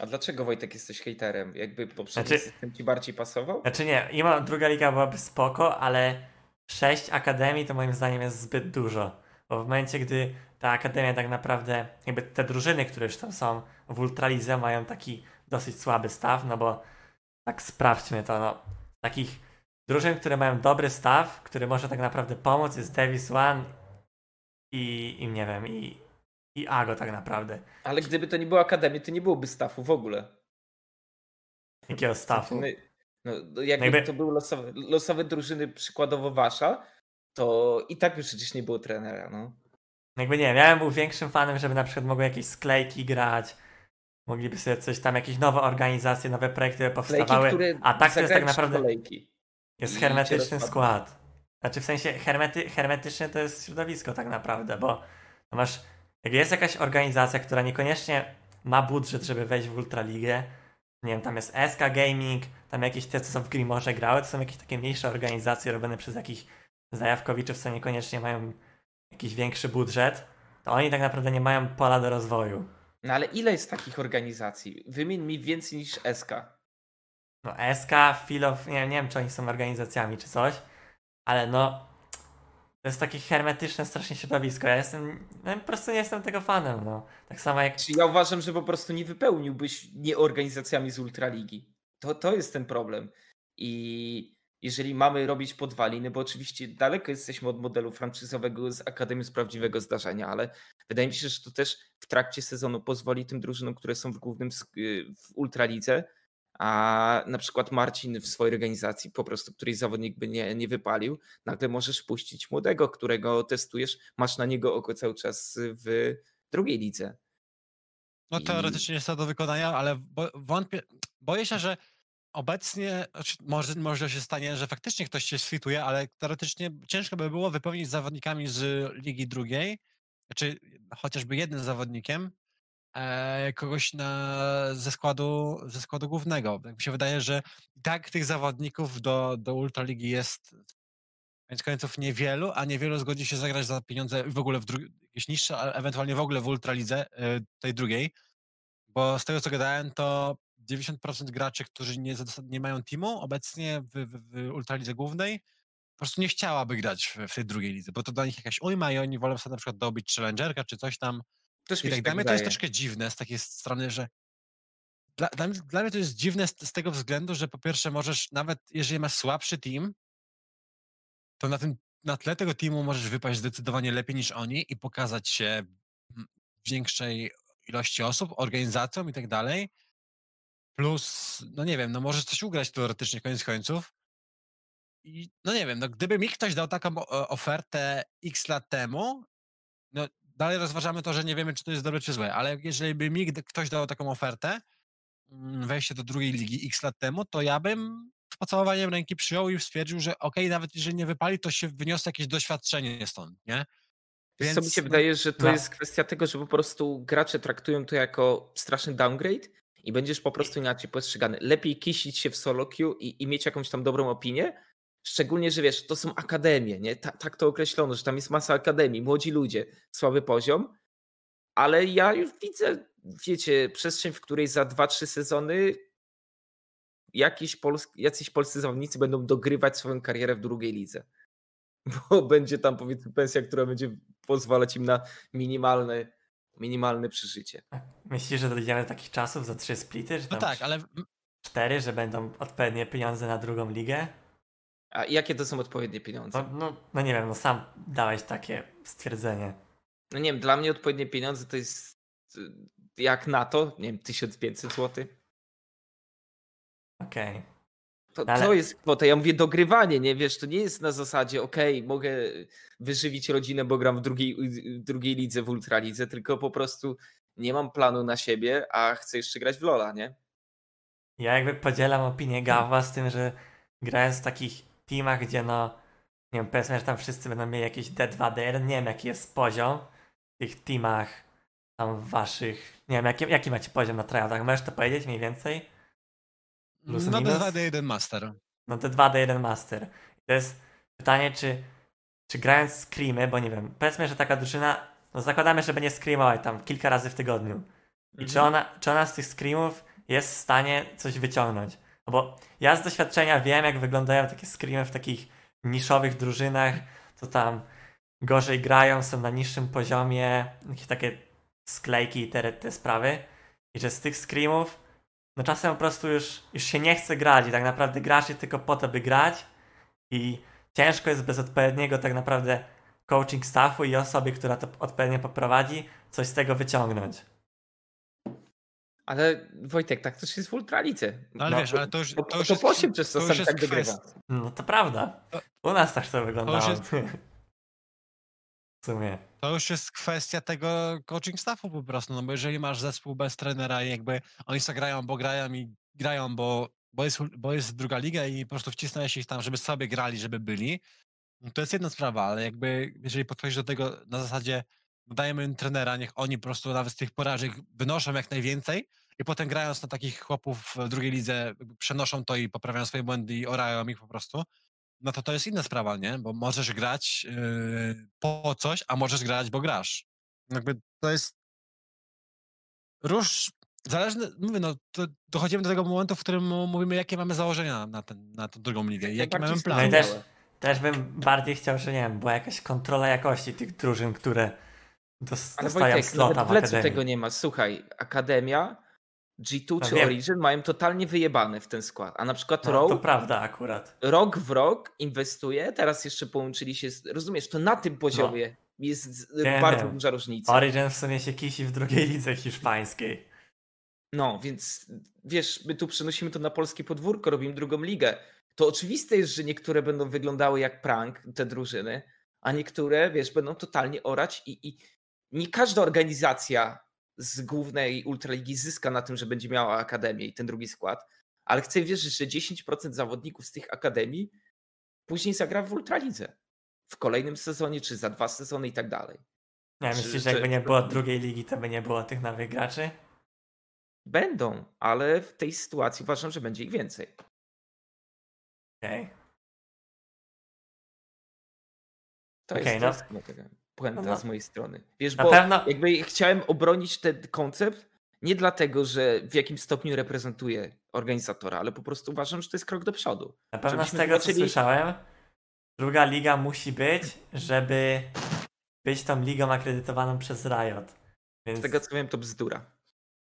A dlaczego Wojtek jesteś hejterem? Jakby poprzedni Znaczy- system ci bardziej pasował? Znaczy nie, ima druga liga byłaby spoko, ale sześć akademii to moim zdaniem jest zbyt dużo. Bo w momencie, gdy ta akademia tak naprawdę, jakby te drużyny, które już tam są w Ultralidze mają taki dosyć słaby staw, no bo tak sprawdźmy to, no. Takich drużyn, które mają dobry staw, który może tak naprawdę pomóc jest Davis One i, i nie wiem, i, i Ago tak naprawdę. Ale gdyby to nie było akademii, to nie byłoby stafu w ogóle. Jakiego stafu? No, no, no jakby Jakby- to były losowe, losowe drużyny, przykładowo wasza, to i tak by przecież nie było trenera, no. Jakby nie wiem, ja bym był większym fanem, żeby na przykład mogły jakieś sklejki grać, mogliby sobie coś tam, jakieś nowe organizacje, nowe projekty powstawały, a tak to jest tak naprawdę, Kolejki. jest hermetyczny skład. Znaczy w sensie hermety, hermetyczne to jest środowisko tak naprawdę, bo no masz, jak jest jakaś organizacja, która niekoniecznie ma budżet, żeby wejść w Ultraligę, nie wiem, tam jest SK Gaming, tam jakieś te, co są w Grimorze grały, to są jakieś takie mniejsze organizacje robione przez jakichś zajawkowiczów, co niekoniecznie mają jakiś większy budżet, to oni tak naprawdę nie mają pola do rozwoju. No ale ile jest takich organizacji? Wymień mi więcej niż SK. No SK, Filof, nie, nie wiem czy oni są organizacjami czy coś, ale no to jest takie hermetyczne strasznie środowisko. Ja jestem, no, po prostu nie jestem tego fanem, no. Tak samo jak, Czy ja uważam, że po prostu nie wypełniłbyś nie organizacjami z Ultraligi. To, to jest ten problem. I jeżeli mamy robić podwaliny, bo oczywiście daleko jesteśmy od modelu franczyzowego z Akademii z prawdziwego zdarzenia, ale wydaje mi się, że to też w trakcie sezonu pozwoli tym drużynom, które są w głównym y, w Ultralidze, a na przykład Marcin w swojej organizacji, po prostu któryś zawodnik by nie, nie wypalił, nagle możesz puścić młodego, którego testujesz, masz na niego oko cały czas w drugiej lidze. No teoretycznie jest to do wykonania, ale bo, wątpię, boję się, że obecnie, znaczy, może, może się stanie, że faktycznie ktoś się sfituje, ale teoretycznie ciężko by było wypełnić zawodnikami z ligi drugiej, czy chociażby jednym zawodnikiem, e, kogoś na, ze, składu, ze składu głównego. Tak mi się wydaje, że i tak tych zawodników do, do Ultraligi jest Więc końców niewielu, a niewielu zgodzi się zagrać za pieniądze w ogóle w jakieś niższe, ale ewentualnie w ogóle w ultralidze y, tej drugiej. Bo z tego co gadałem, to 90% graczy, którzy nie, nie mają teamu obecnie w, w, w ultralidze głównej, po prostu nie chciałaby grać w, w tej drugiej lidze, bo to dla nich jakaś ujma i oni wolą sobie na przykład dobić challengerka czy coś tam. Też I tak się dla tak mnie to jest troszkę dziwne z takiej strony, że dla, dla, mnie, dla mnie to jest dziwne z, z tego względu, że po pierwsze możesz, nawet jeżeli masz słabszy team, to na tym na tle tego teamu możesz wypaść zdecydowanie lepiej niż oni i pokazać się większej ilości osób, organizacjom i tak dalej. Plus, no nie wiem, no możesz coś ugrać teoretycznie koniec końców. I no nie wiem, no gdyby mi ktoś dał taką o- ofertę x lat temu, no dalej rozważamy to, że nie wiemy, czy to jest dobre, czy złe, ale jeżeli by mi ktoś dał taką ofertę, mm, wejście do drugiej ligi x lat temu, to ja bym z pocałowaniem ręki przyjął i stwierdził, że okej, nawet jeżeli nie wypali, to się wyniosę jakieś doświadczenie stąd, nie? Wiesz, co mi się no, wydaje, że to no. jest kwestia tego, że po prostu gracze traktują to jako straszny downgrade i będziesz po prostu inaczej postrzegany. Lepiej kisić się w solo queue i, i mieć jakąś tam dobrą opinię, szczególnie, że wiesz, to są akademie, nie? Ta, tak to określono, że tam jest masa akademii, młodzi ludzie, słaby poziom, ale ja już widzę, wiecie, przestrzeń, w której za 2-3 sezony jakiś pols- jacyś polscy zawodnicy będą dogrywać swoją karierę w drugiej lidze. Bo będzie tam powiedzmy pensja, która będzie pozwalać im na minimalne, minimalne przeżycie. Myślisz, że dojdziemy do takich czasów za trzy splity, że No tam tak, ale cztery, że będą odpowiednie pieniądze na drugą ligę? A jakie to są odpowiednie pieniądze? No, no, no nie wiem, no sam dałeś takie stwierdzenie. No nie wiem, dla mnie odpowiednie pieniądze to jest y, jak na to, nie wiem, 1500 zł. Okej. To, Ale- to jest kwota. Ja mówię dogrywanie, nie wiesz, to nie jest na zasadzie, okej, mogę wyżywić rodzinę, bo gram w drugiej, drugiej lidze, w ultralidze, tylko po prostu nie mam planu na siebie, a chcę jeszcze grać w Lola, nie? Ja jakby podzielam opinię Gawła z tym, że grając w takich teamach, gdzie no, nie wiem, powiedzmy, że tam wszyscy będą mieli jakieś D2D1, nie wiem jaki jest poziom w tych teamach tam waszych, nie wiem, jaki, jaki macie poziom na tryoutach, możesz to powiedzieć mniej więcej? Plus no minus? D2D1 Master. No D2D1 Master. I to jest pytanie, czy, czy grając screamy, bo nie wiem, powiedzmy, że taka drużyna, no zakładamy, że będzie screamować tam kilka razy w tygodniu. I czy ona, czy ona z tych screamów jest w stanie coś wyciągnąć? No bo ja z doświadczenia wiem, jak wyglądają takie screamy w takich niszowych drużynach, to tam gorzej grają, są na niższym poziomie, jakieś takie sklejki i te, te sprawy. I że z tych screamów, no czasem po prostu już, już się nie chce grać i tak naprawdę grasz je tylko po to, by grać i ciężko jest bez odpowiedniego tak naprawdę coaching staffu i osoby, która to odpowiednio poprowadzi, coś z tego wyciągnąć. Ale Wojtek, tak też jest w ultralidze. No ale No, wiesz, ale to już, To, to już to jest, po 8 przez to jest tak kwestia- No to prawda. U nas też to wyglądało. jest- W sumie. To już jest kwestia tego coaching staffu po prostu, no bo jeżeli masz zespół bez trenera i jakby oni sobie grają, bo grają i grają, bo, bo, jest, bo jest druga liga i po prostu wcisnąłeś ich tam, żeby sobie grali, żeby byli, no to jest jedna sprawa, ale jakby jeżeli podchodzisz do tego na zasadzie no dajemy im trenera, niech oni po prostu nawet z tych porażek wynoszą jak najwięcej i potem grając na takich chłopów w drugiej lidze przenoszą to i poprawiają swoje błędy i orają ich po prostu, no to to jest inna sprawa, nie? Bo możesz grać yy, po coś, a możesz grać, bo grasz. Jakby to jest róż zależne, mówię, no to dochodzimy do tego momentu, w którym mówimy, jakie mamy założenia na, ten, na tą drugą ligę i jaki Najbardziej mamy plan. No też, też bym bardziej chciał, że nie wiem, była jakaś kontrola jakości tych drużyn, które dos- Ale dostają Wojtek, slota nawet w akademii. tego nie ma. Słuchaj, Akademia, G2 No czy. Origin mają totalnie wyjebane w ten skład. A na przykład No, Rogue to prawda akurat. rok w rok inwestuje, teraz jeszcze połączyli się, z, rozumiesz, to na tym poziomie jest No. Wiem, bardzo wiem. duża różnica. Origin w sumie się kisi w drugiej lidze hiszpańskiej. No, więc wiesz, my tu przenosimy to na polskie podwórko, robimy drugą ligę. To oczywiste jest, że niektóre będą wyglądały jak prank, te drużyny, a niektóre, wiesz, będą totalnie orać i, i nie każda organizacja z głównej ultraligi zyska na tym, że będzie miała akademię i ten drugi skład, ale chcę wierzyć, że 10% zawodników z tych akademii później zagra w ultralidze. W kolejnym sezonie, czy za dwa sezony i tak dalej. Nie, Czy- myślisz, że- jakby nie było drugiej ligi, to by nie było tych nowych graczy? Będą, ale w tej sytuacji uważam, że będzie ich więcej. Okej. To Okej, jest, no. Puenta No, z mojej strony. Wiesz, Na bo pewno- jakby chciałem obronić ten koncept nie dlatego, że w jakim stopniu reprezentuje organizatora, ale po prostu uważam, że to jest krok do przodu. Na pewno z tego, co zobaczyli- słyszałem, druga liga musi być, żeby być tą ligą akredytowaną przez Riot. Więc... Z tego co wiem, to bzdura.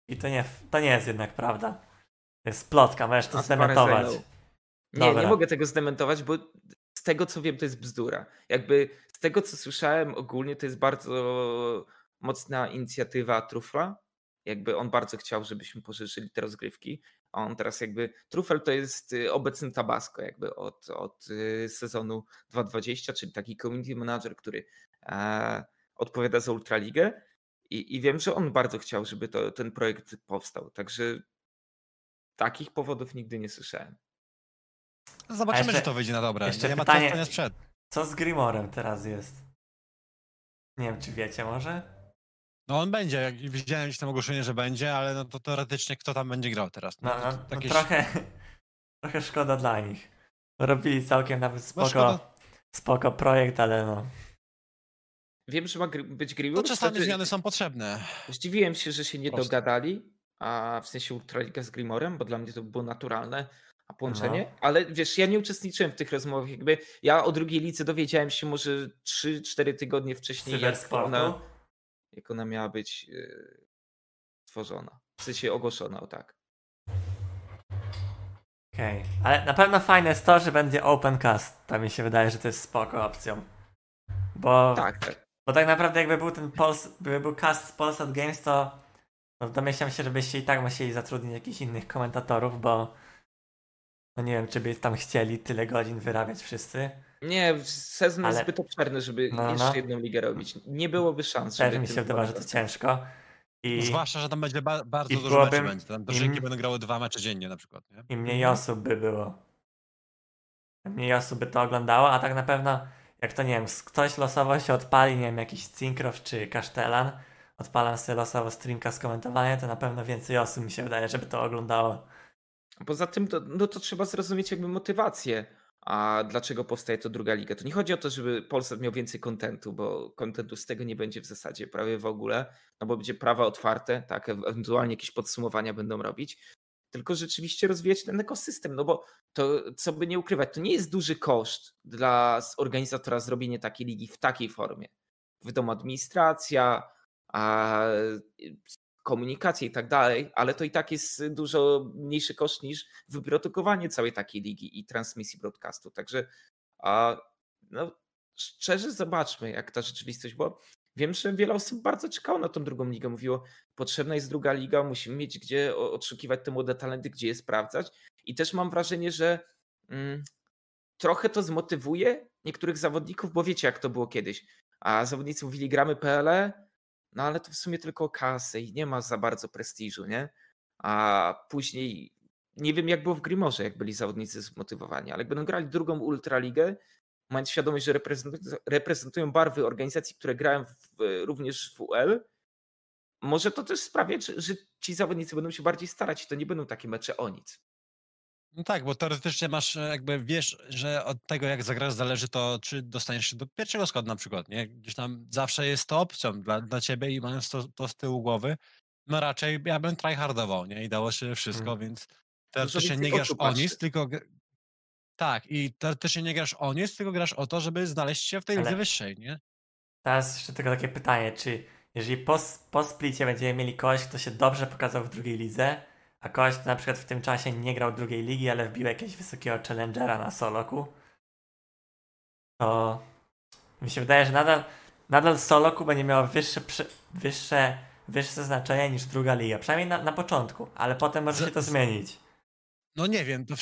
I to nie, to nie jest jednak prawda. To jest plotka, możesz to zdementować. Nie, nie mogę tego zdementować, bo z tego co wiem, to jest bzdura. Jakby z tego co słyszałem ogólnie, to jest bardzo mocna inicjatywa Trufla. Jakby on bardzo chciał, żebyśmy poszerzyli te rozgrywki. A on teraz jakby. Trufel to jest y, obecny Tabasco, jakby od, od y, sezonu 2.20, czyli taki community manager, który e, odpowiada za Ultraligę. I, I wiem, że on bardzo chciał, żeby to, ten projekt powstał. Także takich powodów nigdy nie słyszałem. Zobaczymy, jeszcze- czy to wyjdzie na dobre. jeszcze nie ma pytanie- sprzed. Co z Grimorem teraz jest? Nie wiem, czy wiecie może? No on będzie, jak widziałem gdzieś tam ogłoszenie, że będzie, ale no to teoretycznie kto tam będzie grał teraz? No, to- no, to no jakieś- trochę, trochę szkoda dla nich. Robili całkiem nawet No spoko, spoko projekt, ale no. Wiem, że ma być No Greenwood. czasami zmiany są potrzebne. Zdziwiłem się, że się nie Proste. dogadali, a w sensie Ultraliga z Grimorem, bo dla mnie to było naturalne a połączenie. No. Ale wiesz, ja nie uczestniczyłem w tych rozmowach. Jakby ja o drugiej lice dowiedziałem się może 3-4 tygodnie wcześniej, jak ona, jak ona miała być yy, tworzona. W sensie ogłoszona, o tak. Okej. Ale na pewno fajne jest to, że będzie open cast. To mi się wydaje, że to jest spoko opcją. Bo Tak, tak. Bo tak naprawdę jakby był ten Pols, gdyby był cast z Polsat Games, to no domyślam się, żebyście i tak musieli zatrudnić jakichś innych komentatorów, bo no nie wiem, czy by tam chcieli tyle godzin wyrabiać wszyscy. Nie, sezon jest Ale- zbyt obszerny, żeby No, jeszcze no. jedną ligę robić. Nie byłoby szans, Też mi się tym wydawało, że to ciężko. I, Zwłaszcza, że tam będzie ba bardzo i dużo byłoby- meczy będzie. Tam drużynki im- będą grały dwa mecze dziennie na przykład, nie? i mniej osób by było. Mniej osób by to oglądało, a tak na pewno, jak to nie wiem, ktoś losowo się odpali, nie wiem, jakiś Cinkrow czy Kasztelan, odpalam sobie losowo streamka z komentowania, to na pewno więcej osób mi się wydaje, żeby to oglądało. Poza tym, to, no to trzeba zrozumieć jakby motywację, a dlaczego powstaje to druga liga. To nie chodzi o to, żeby Polsat miał więcej kontentu, bo kontentu z tego nie będzie w zasadzie prawie w ogóle, no bo będzie prawa otwarte, tak, ewentualnie jakieś podsumowania będą robić, tylko rzeczywiście rozwijać ten ekosystem, no bo to, co by nie ukrywać, to nie jest duży koszt dla organizatora zrobienie takiej ligi w takiej formie. Wiadomo, administracja, a komunikacja i tak dalej, ale to i tak jest dużo mniejszy koszt niż wyprodukowanie całej takiej ligi i transmisji broadcastu. Także a, no, szczerze zobaczmy, jak ta rzeczywistość, bo wiem, że wiele osób bardzo czekało na tą drugą ligę. Mówiło, potrzebna jest druga liga, musimy mieć gdzie odszukiwać te młode talenty, gdzie je sprawdzać. I też mam wrażenie, że mm, trochę to zmotywuje niektórych zawodników, bo wiecie, jak to było kiedyś. A zawodnicy mówili, gramy PLE, no ale to w sumie tylko kasę i nie ma za bardzo prestiżu, nie? A później nie wiem jak było w Grimorze, jak byli zawodnicy zmotywowani, ale jak będą grali drugą Ultraligę, mając świadomość, że reprezentują, barwy organizacji, które grają w, również w UL, może to też sprawiać, że ci zawodnicy będą się bardziej starać i to nie będą takie mecze o nic. No tak, bo teoretycznie masz e, jakby, wiesz, że od tego jak zagrasz zależy to, czy dostaniesz się do pierwszego składu na przykład, nie? Gdzieś tam zawsze jest to opcją dla, dla ciebie i mając to, to z tyłu głowy, no raczej ja bym tryhardował, nie? I dało się wszystko, Mm. więc teoretycznie więcej nie grasz o nic, tylko... Tak, i teoretycznie nie grasz o nic, tylko grasz o to, żeby znaleźć się w tej Ale- lidze wyższej, nie? Teraz jeszcze tylko takie pytanie, czy jeżeli po, po splicie będziemy mieli kogoś, kto się dobrze pokazał w drugiej lidze, a kto na przykład w tym czasie nie grał drugiej ligi, ale wbił jakiegoś wysokiego challengera na soloku, to mi się wydaje, że nadal, nadal soloku będzie miało wyższe, wyższe, wyższe znaczenie niż druga liga. Przynajmniej na, na początku, ale potem może się to zmienić. No nie wiem, to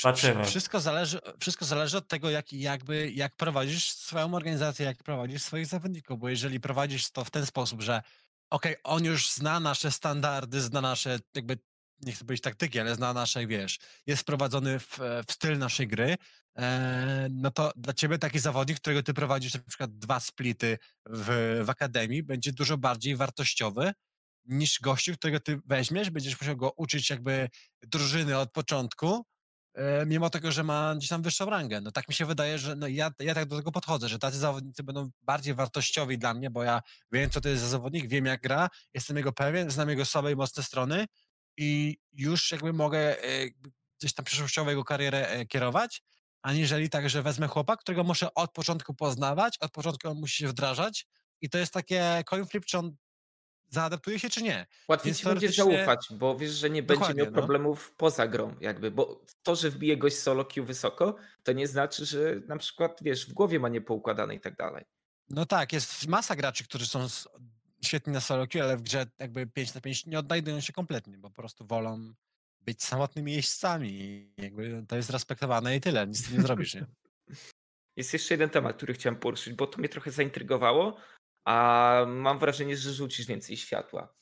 wszystko zależy, wszystko zależy od tego, jak, jakby, jak prowadzisz swoją organizację, jak prowadzisz swoich zawodników, bo jeżeli prowadzisz to w ten sposób, że okej, on już zna nasze standardy, zna nasze, jakby, nie chcę powiedzieć taktyki, ale zna nasze, wiesz, jest wprowadzony w, w styl naszej gry, e, no to dla ciebie taki zawodnik, którego ty prowadzisz na przykład dwa splity w, w akademii, będzie dużo bardziej wartościowy niż gościu, którego ty weźmiesz, będziesz musiał go uczyć jakby drużyny od początku, e, mimo tego, że ma gdzieś tam wyższą rangę. No tak mi się wydaje, że no ja, ja tak do tego podchodzę, że tacy zawodnicy będą bardziej wartościowi dla mnie, bo ja wiem, co to jest za zawodnik, wiem jak gra, jestem jego pewien, znam jego słabe i mocne strony i już jakby mogę e, gdzieś tam przyszłościowo jego karierę e, kierować, aniżeli tak, że wezmę chłopa, którego muszę od początku poznawać, od początku on musi się wdrażać i to jest takie coin flip, czy on zaadaptuje się, czy nie. Łatwiej ci będzie zaufać, bo wiesz, że nie będzie miał no. problemów no. poza grą, jakby, bo to, że wbije gość solo queue wysoko, to nie znaczy, że na przykład, wiesz, w głowie ma niepoukładane i tak dalej. No tak, jest masa graczy, którzy są świetni na solo queue, ale w grze jakby 5 na 5 nie odnajdują się kompletnie, bo po prostu wolą być samotnymi jeźdźcami i jakby to jest respektowane i tyle, nic nie zrobisz, nie? Jest jeszcze jeden temat, który chciałem poruszyć, bo to mnie trochę zaintrygowało, a mam wrażenie, że rzucisz więcej światła.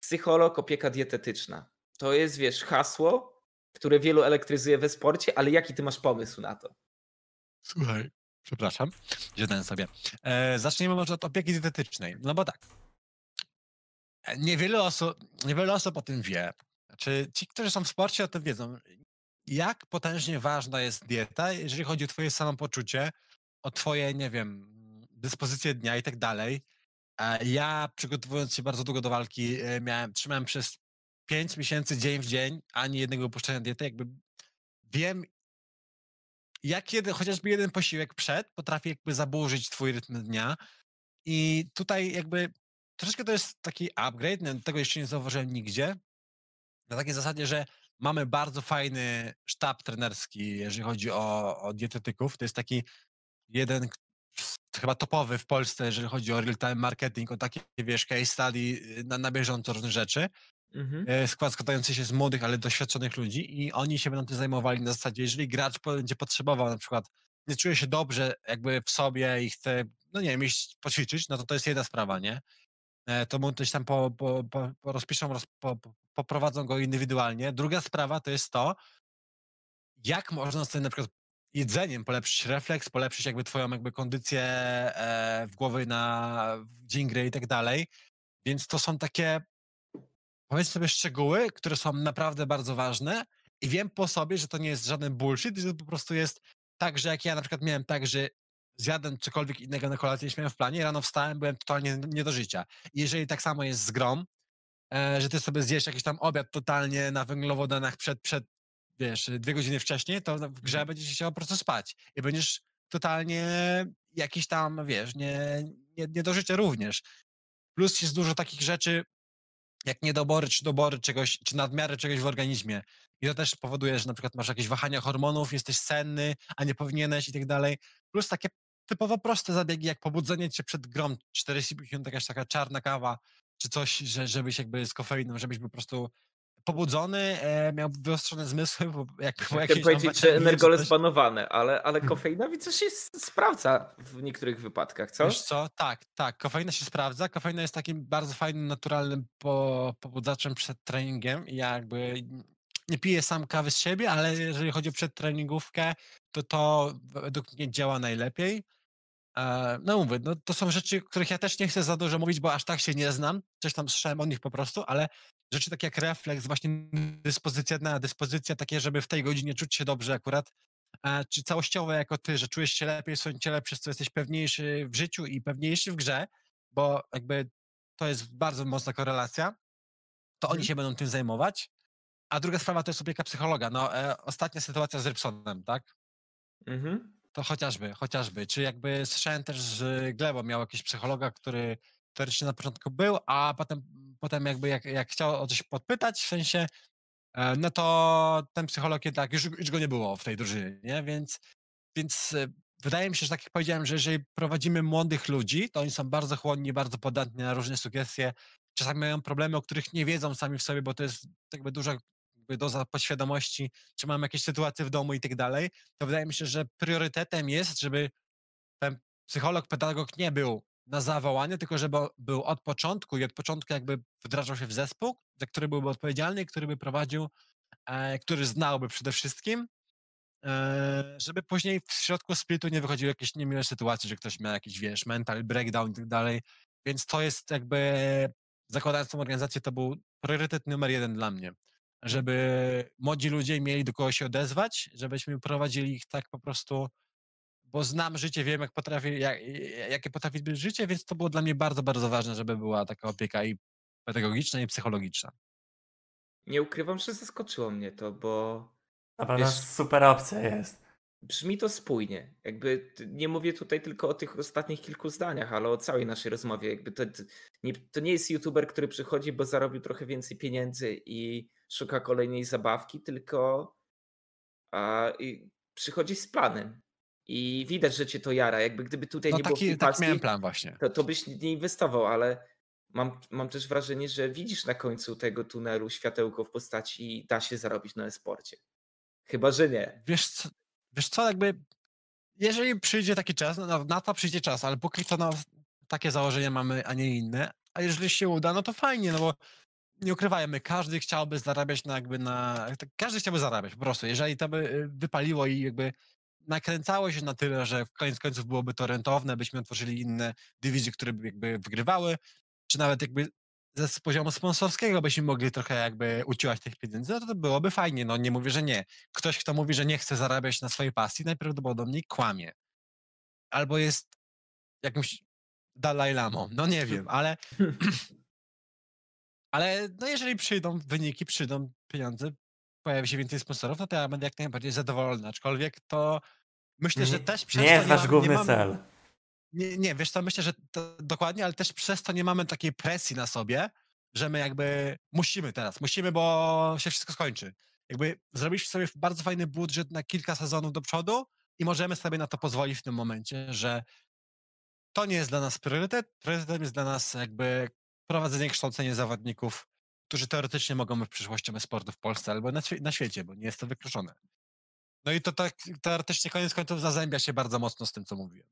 Psycholog, opieka dietetyczna. To jest, wiesz, hasło, które wielu elektryzuje we sporcie, ale jaki ty masz pomysł na to? Słuchaj, przepraszam, zjadłem sobie. E, zacznijmy może od opieki dietetycznej. No bo tak, niewiele osób, niewiele osób o tym wie. Znaczy, ci, którzy są w sporcie, o tym wiedzą. Jak potężnie ważna jest dieta, jeżeli chodzi o twoje samopoczucie, o twoje, nie wiem, dyspozycję dnia i tak dalej. Ja przygotowując się bardzo długo do walki, e, miałem, trzymałem przez 5 miesięcy dzień w dzień, ani jednego opuszczenia diety, jakby wiem, jak jeden, chociażby jeden posiłek przed potrafi jakby zaburzyć twój rytm dnia i tutaj jakby troszeczkę to jest taki upgrade, tego jeszcze nie zauważyłem nigdzie, na takiej zasadzie, że mamy bardzo fajny sztab trenerski, jeżeli chodzi o, o dietetyków. To jest taki jeden, chyba topowy w Polsce, jeżeli chodzi o real-time marketing, o takie, wiesz, case study y, na, na bieżąco różne rzeczy. Mhm. E, skład składający się z młodych, ale doświadczonych ludzi i oni się będą tym zajmowali na zasadzie, jeżeli gracz będzie potrzebował na przykład, nie czuje się dobrze jakby w sobie i chce, no nie wiem, iść poćwiczyć, no to to jest jedna sprawa, nie? E, to mu coś tam po, po, po, po rozpiszą, roz, po, poprowadzą go indywidualnie. Druga sprawa to jest to, jak można sobie na przykład jedzeniem polepszyć refleks, polepszyć jakby twoją jakby kondycję e, w głowie na dzień gry i tak dalej. Więc to są takie, powiedzmy sobie, szczegóły, które są naprawdę bardzo ważne i wiem po sobie, że to nie jest żaden bullshit, że to po prostu jest tak, że jak ja na przykład miałem tak, że zjadłem cokolwiek innego na kolację niż miałem w planie, rano wstałem, byłem totalnie nie do życia. I jeżeli tak samo jest z grom, e, że ty sobie zjesz jakiś tam obiad totalnie na węglowodanach przed, przed wiesz, dwie godziny wcześniej, to w grze mhm. będziesz chciał po prostu spać i będziesz totalnie jakiś tam, wiesz, nie, nie, nie do życia również. Plus jest dużo takich rzeczy, jak niedobory, czy dobory czegoś, czy nadmiary czegoś w organizmie. I to też powoduje, że na przykład masz jakieś wahania hormonów, jesteś senny, a nie powinieneś i tak dalej. Plus takie typowo proste zabiegi, jak pobudzenie cię przed grom 40-50, jakaś taka czarna kawa, czy coś, że, żebyś jakby z kofeiną, żebyś po prostu pobudzony, e, miał wyostrzone zmysły, bo jak było jakieś... powiedzieć, że energole zbanowane, ale, ale hmm. kofeina widzę, się sprawdza w niektórych wypadkach, co? Wiesz co, tak, tak, kofeina się sprawdza, kofeina jest takim bardzo fajnym, naturalnym po, pobudzaczem przed treningiem ja jakby nie piję sam kawy z siebie, ale jeżeli chodzi o przedtreningówkę, to to według mnie działa najlepiej. E, no mówię, no to są rzeczy, których ja też nie chcę za dużo mówić, bo aż tak się nie znam, coś tam słyszałem o nich po prostu, ale rzeczy takie jak refleks, właśnie dyspozycja dna, dyspozycja takie, żeby w tej godzinie czuć się dobrze akurat, czy całościowe jako ty, że czujesz się lepiej w swoim ciele, przez co jesteś pewniejszy w życiu i pewniejszy w grze, bo jakby to jest bardzo mocna korelacja, to oni mhm. się będą tym zajmować. A druga sprawa to jest opieka psychologa. No, e, ostatnia sytuacja z Rybsonem, tak? Mhm. To chociażby, chociażby. Czy jakby słyszałem też, że Glebo miał jakiegoś psychologa, który teoretycznie na początku był, a potem, potem jakby jak, jak chciał o coś podpytać, w sensie, e, no to ten psycholog jednak już, już go nie było w tej drużynie, nie? Więc, więc e, wydaje mi się, że tak jak powiedziałem, że jeżeli prowadzimy młodych ludzi, to oni są bardzo chłonni, bardzo podatni na różne sugestie. Czasami mają problemy, o których nie wiedzą sami w sobie, bo to jest jakby duża jakby doza podświadomości, czy mam jakieś sytuacje w domu i tak dalej, to wydaje mi się, że priorytetem jest, żeby ten psycholog, pedagog nie był na zawołanie, tylko żeby był od początku i od początku jakby wdrażał się w zespół, za który byłby odpowiedzialny, który by prowadził, e, który znałby przede wszystkim, e, żeby później w środku splitu nie wychodziły jakieś niemiłe sytuacje, że ktoś miał jakiś, wiesz, mental breakdown i tak dalej. Więc to jest jakby, zakładając tą organizację, to był priorytet numer jeden dla mnie. żeby młodzi ludzie mieli do kogo się odezwać, żebyśmy prowadzili ich tak po prostu, bo znam życie, wiem jak potrafi, jak, jakie potrafi być życie, więc to było dla mnie bardzo, bardzo ważne, żeby była taka opieka i pedagogiczna i psychologiczna. Nie ukrywam, że zaskoczyło mnie to, bo Na pewno Wiesz- super opcja jest. brzmi to spójnie. Jakby nie mówię tutaj tylko o tych ostatnich kilku zdaniach, ale o całej naszej rozmowie. Jakby to, to, nie, to nie jest youtuber, który przychodzi, bo zarobił trochę więcej pieniędzy i szuka kolejnej zabawki, tylko a, i przychodzi z planem. I widać, że cię to jara. Jakby gdyby tutaj No nie było taki, taki miałem plan właśnie. to, to byś nie inwestował, ale mam, mam też wrażenie, że widzisz na końcu tego tunelu światełko w postaci da się zarobić na e-sporcie. Chyba, że nie. Wiesz co, wiesz co, jakby jeżeli przyjdzie taki czas, no, na to przyjdzie czas, ale póki to no, takie założenia mamy, a nie inne, a jeżeli się uda, no to fajnie, no bo nie ukrywajmy, każdy chciałby zarabiać na jakby na, każdy chciałby zarabiać po prostu, jeżeli to by y, wypaliło i jakby nakręcało się na tyle, że w koniec końców byłoby to rentowne, byśmy otworzyli inne dywizje, które by jakby wygrywały, czy nawet jakby ze z poziomu sponsorskiego byśmy mogli trochę jakby uciłać tych pieniędzy, no to, to byłoby fajnie, no nie mówię, że nie. Ktoś, kto mówi, że nie chce zarabiać na swojej pasji, najprawdopodobniej kłamie. Albo jest jakimś Dalai Lamą, no nie wiem, ale ale no jeżeli przyjdą wyniki, przyjdą pieniądze, pojawi się więcej sponsorów, no to ja będę jak najbardziej zadowolony, aczkolwiek to myślę, że też przez Nie to jest mamy- główny mamy, cel. Nie, nie, wiesz co, myślę, że to, dokładnie, ale też przez to nie mamy takiej presji na sobie, że my jakby musimy teraz, musimy, bo się wszystko skończy. Jakby zrobiliśmy sobie bardzo fajny budżet na kilka sezonów do przodu i możemy sobie na to pozwolić w tym momencie, że to nie jest dla nas priorytet. Priorytetem jest dla nas jakby prowadzenie, kształcenie zawodników, którzy teoretycznie mogą w przyszłości sportu w Polsce albo na, na świecie, bo nie jest to wykluczone. No i to tak teoretycznie koniec końców zazębia się bardzo mocno z tym, co mówiłem.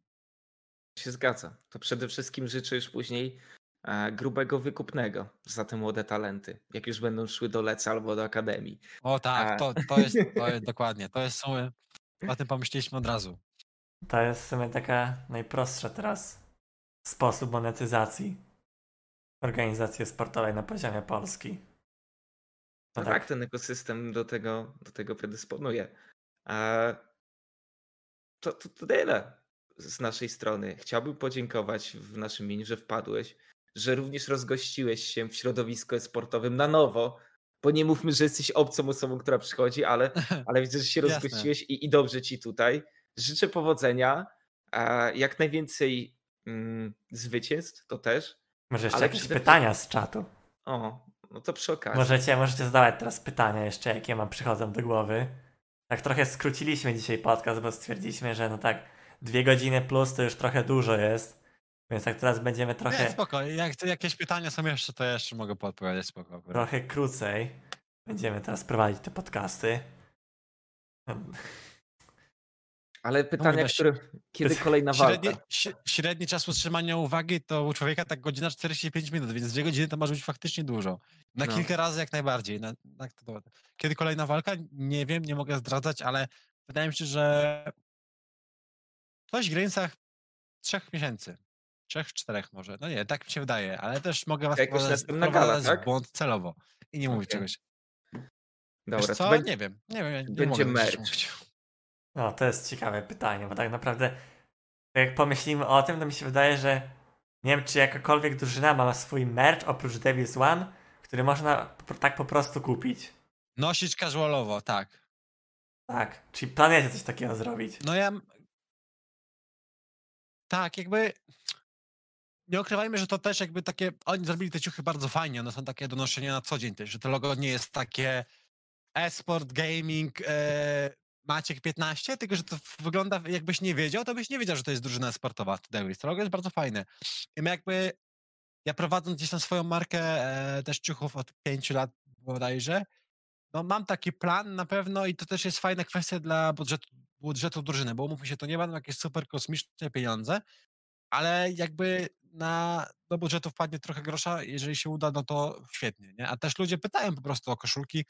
się zgadza. To przede wszystkim życzę już później e, grubego wykupnego za te młode talenty, jak już będą szły do Leca albo do Akademii. O tak, to, to, jest, to jest dokładnie. To jest sumie. O tym pomyśleliśmy od razu. To jest w sumie taka najprostsza teraz sposób monetyzacji organizacji sportowej na poziomie Polski. No tak, tak. ten ekosystem do tego, do tego predysponuje. E, to, to, to tyle z naszej strony. Chciałbym podziękować w naszym imieniu, że wpadłeś, że również rozgościłeś się w środowisku sportowym na nowo, bo nie mówmy, że jesteś obcą osobą, która przychodzi, ale, ale widzę, że się rozgościłeś i, i dobrze ci tutaj. Życzę powodzenia, jak najwięcej mm, zwycięstw, to też. Może jeszcze Ale jakieś przede pytania z czatu. O, no to przy okazji. Możecie, możecie zadawać teraz pytania jeszcze, jakie wam przychodzą do głowy. Tak trochę skróciliśmy dzisiaj podcast, bo stwierdziliśmy, że no tak, dwie godziny plus to już trochę dużo jest. Więc tak teraz będziemy Nie, trochę, spoko. Jak jakieś pytania są jeszcze, to jeszcze mogę podpowiadać spoko. trochę krócej. Będziemy teraz prowadzić te podcasty. Ale pytania, no, które. Kiedy kolejna walka? Średni, śre- średni czas utrzymania uwagi to u człowieka tak godzina 45 minut, więc dwie godziny to może być faktycznie dużo. Na No. kilka razy jak najbardziej. Na, na, kiedy kolejna walka? Nie wiem, nie mogę zdradzać, ale wydaje mi się, że coś w granicach trzech miesięcy. Trzech, czterech może. No nie, tak mi się wydaje, ale też mogę was wprowadzać, tak? w błąd celowo i nie mówić czegoś. Dobra, co? będzie- Nie wiem, nie wiem, nie będzie mogę coś merch. mówić. No, to jest ciekawe pytanie, bo tak naprawdę jak pomyślimy o tym, to mi się wydaje, że nie wiem, czy jakakolwiek drużyna ma swój merch oprócz Devil's One, który można tak po prostu kupić. Nosić casualowo, tak. Tak, czyli planujecie coś takiego zrobić. No ja. Tak, jakby. Nie ukrywajmy, że to też jakby takie. Oni zrobili te ciuchy bardzo fajnie. One są takie do noszenia na co dzień też, że to logo nie jest takie e-sport, gaming, e, Maciek 15, tylko że to wygląda, jakbyś nie wiedział, to byś nie wiedział, że to jest drużyna sportowa Devils. To logo jest bardzo fajne. I my jakby. Ja prowadząc gdzieś tam swoją markę e, też ciuchów od 5 lat bodajże, no mam taki plan na pewno i to też jest fajna kwestia dla budżetu, budżetu drużyny, bo umówmy się, to nie będą jakieś super kosmiczne pieniądze, ale jakby na, do budżetu wpadnie trochę grosza, jeżeli się uda, no to świetnie, nie? A też ludzie pytają po prostu o koszulki.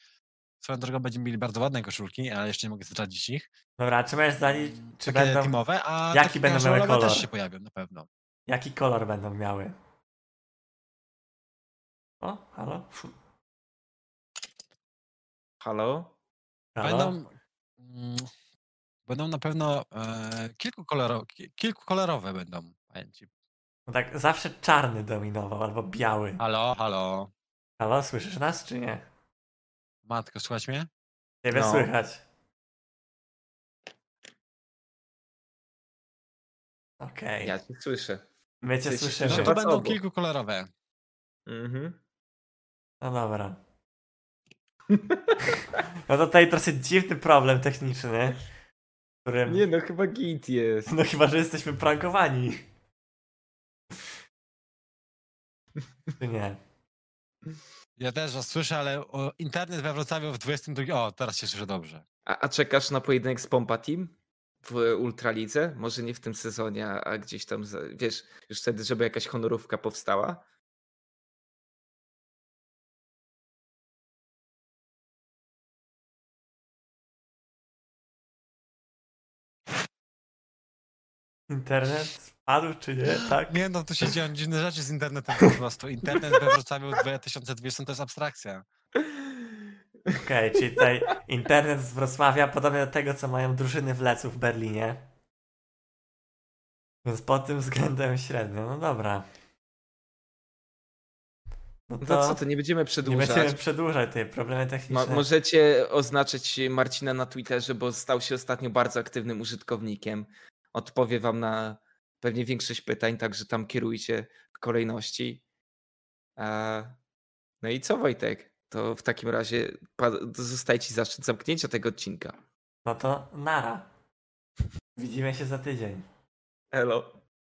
Swoją drogą będziemy mieli bardzo ładne koszulki, ale jeszcze nie mogę zdradzić ich. Dobra, czy możesz zdać, czy Takie będą, teamowe, a jaki będą miały kolor? też się pojawią na pewno. jaki kolor będą miały? O, halo? Halo? Halo? Będą, mm, będą na pewno e, kilkukoloro, ki- kilkukolorowe będą. No tak, zawsze czarny dominował albo biały. Halo, halo. Halo, słyszysz nas czy nie? Matko, słuchać mnie? Ciebie No. słychać. Okej. Ja cię słyszę. My cię się słyszymy. No to będą obu. kilkukolorowe. Mhm. No dobra. No to tutaj trochę dziwny problem techniczny, którym... Nie no, chyba git jest. No chyba, że jesteśmy prankowani. Czy nie? Ja też was słyszę, ale o, internet we Wrocławiu w 22... O, teraz się słyszę dobrze. A, a czekasz na pojedynek z Pompa Team w Ultralidze? Może nie w tym sezonie, a- gdzieś tam, za, wiesz, już wtedy, żeby jakaś honorówka powstała? Internet spadł czy nie? Tak? Nie no, tu się dzieją dziwne rzeczy z internetem po prostu. Internet we Wrocławiu 2020 to jest abstrakcja. Okej, czyli tutaj internet z Wrocławia podobny do tego, co mają drużyny w Lecu w Berlinie. Więc pod tym względem średnio. No dobra. No No to, to co, to nie będziemy nie przedłużać. będziemy przedłużać tej problemy Mo- techniczne. możecie oznaczyć Marcina na Twitterze, bo stał się ostatnio bardzo aktywnym użytkownikiem. Odpowie wam na pewnie większość pytań, także tam kierujcie w kolejności. No i co Wojtek? To w takim razie zostaje ci zaszczyt zamknięcia tego odcinka. No to nara. Widzimy się za tydzień. Elo.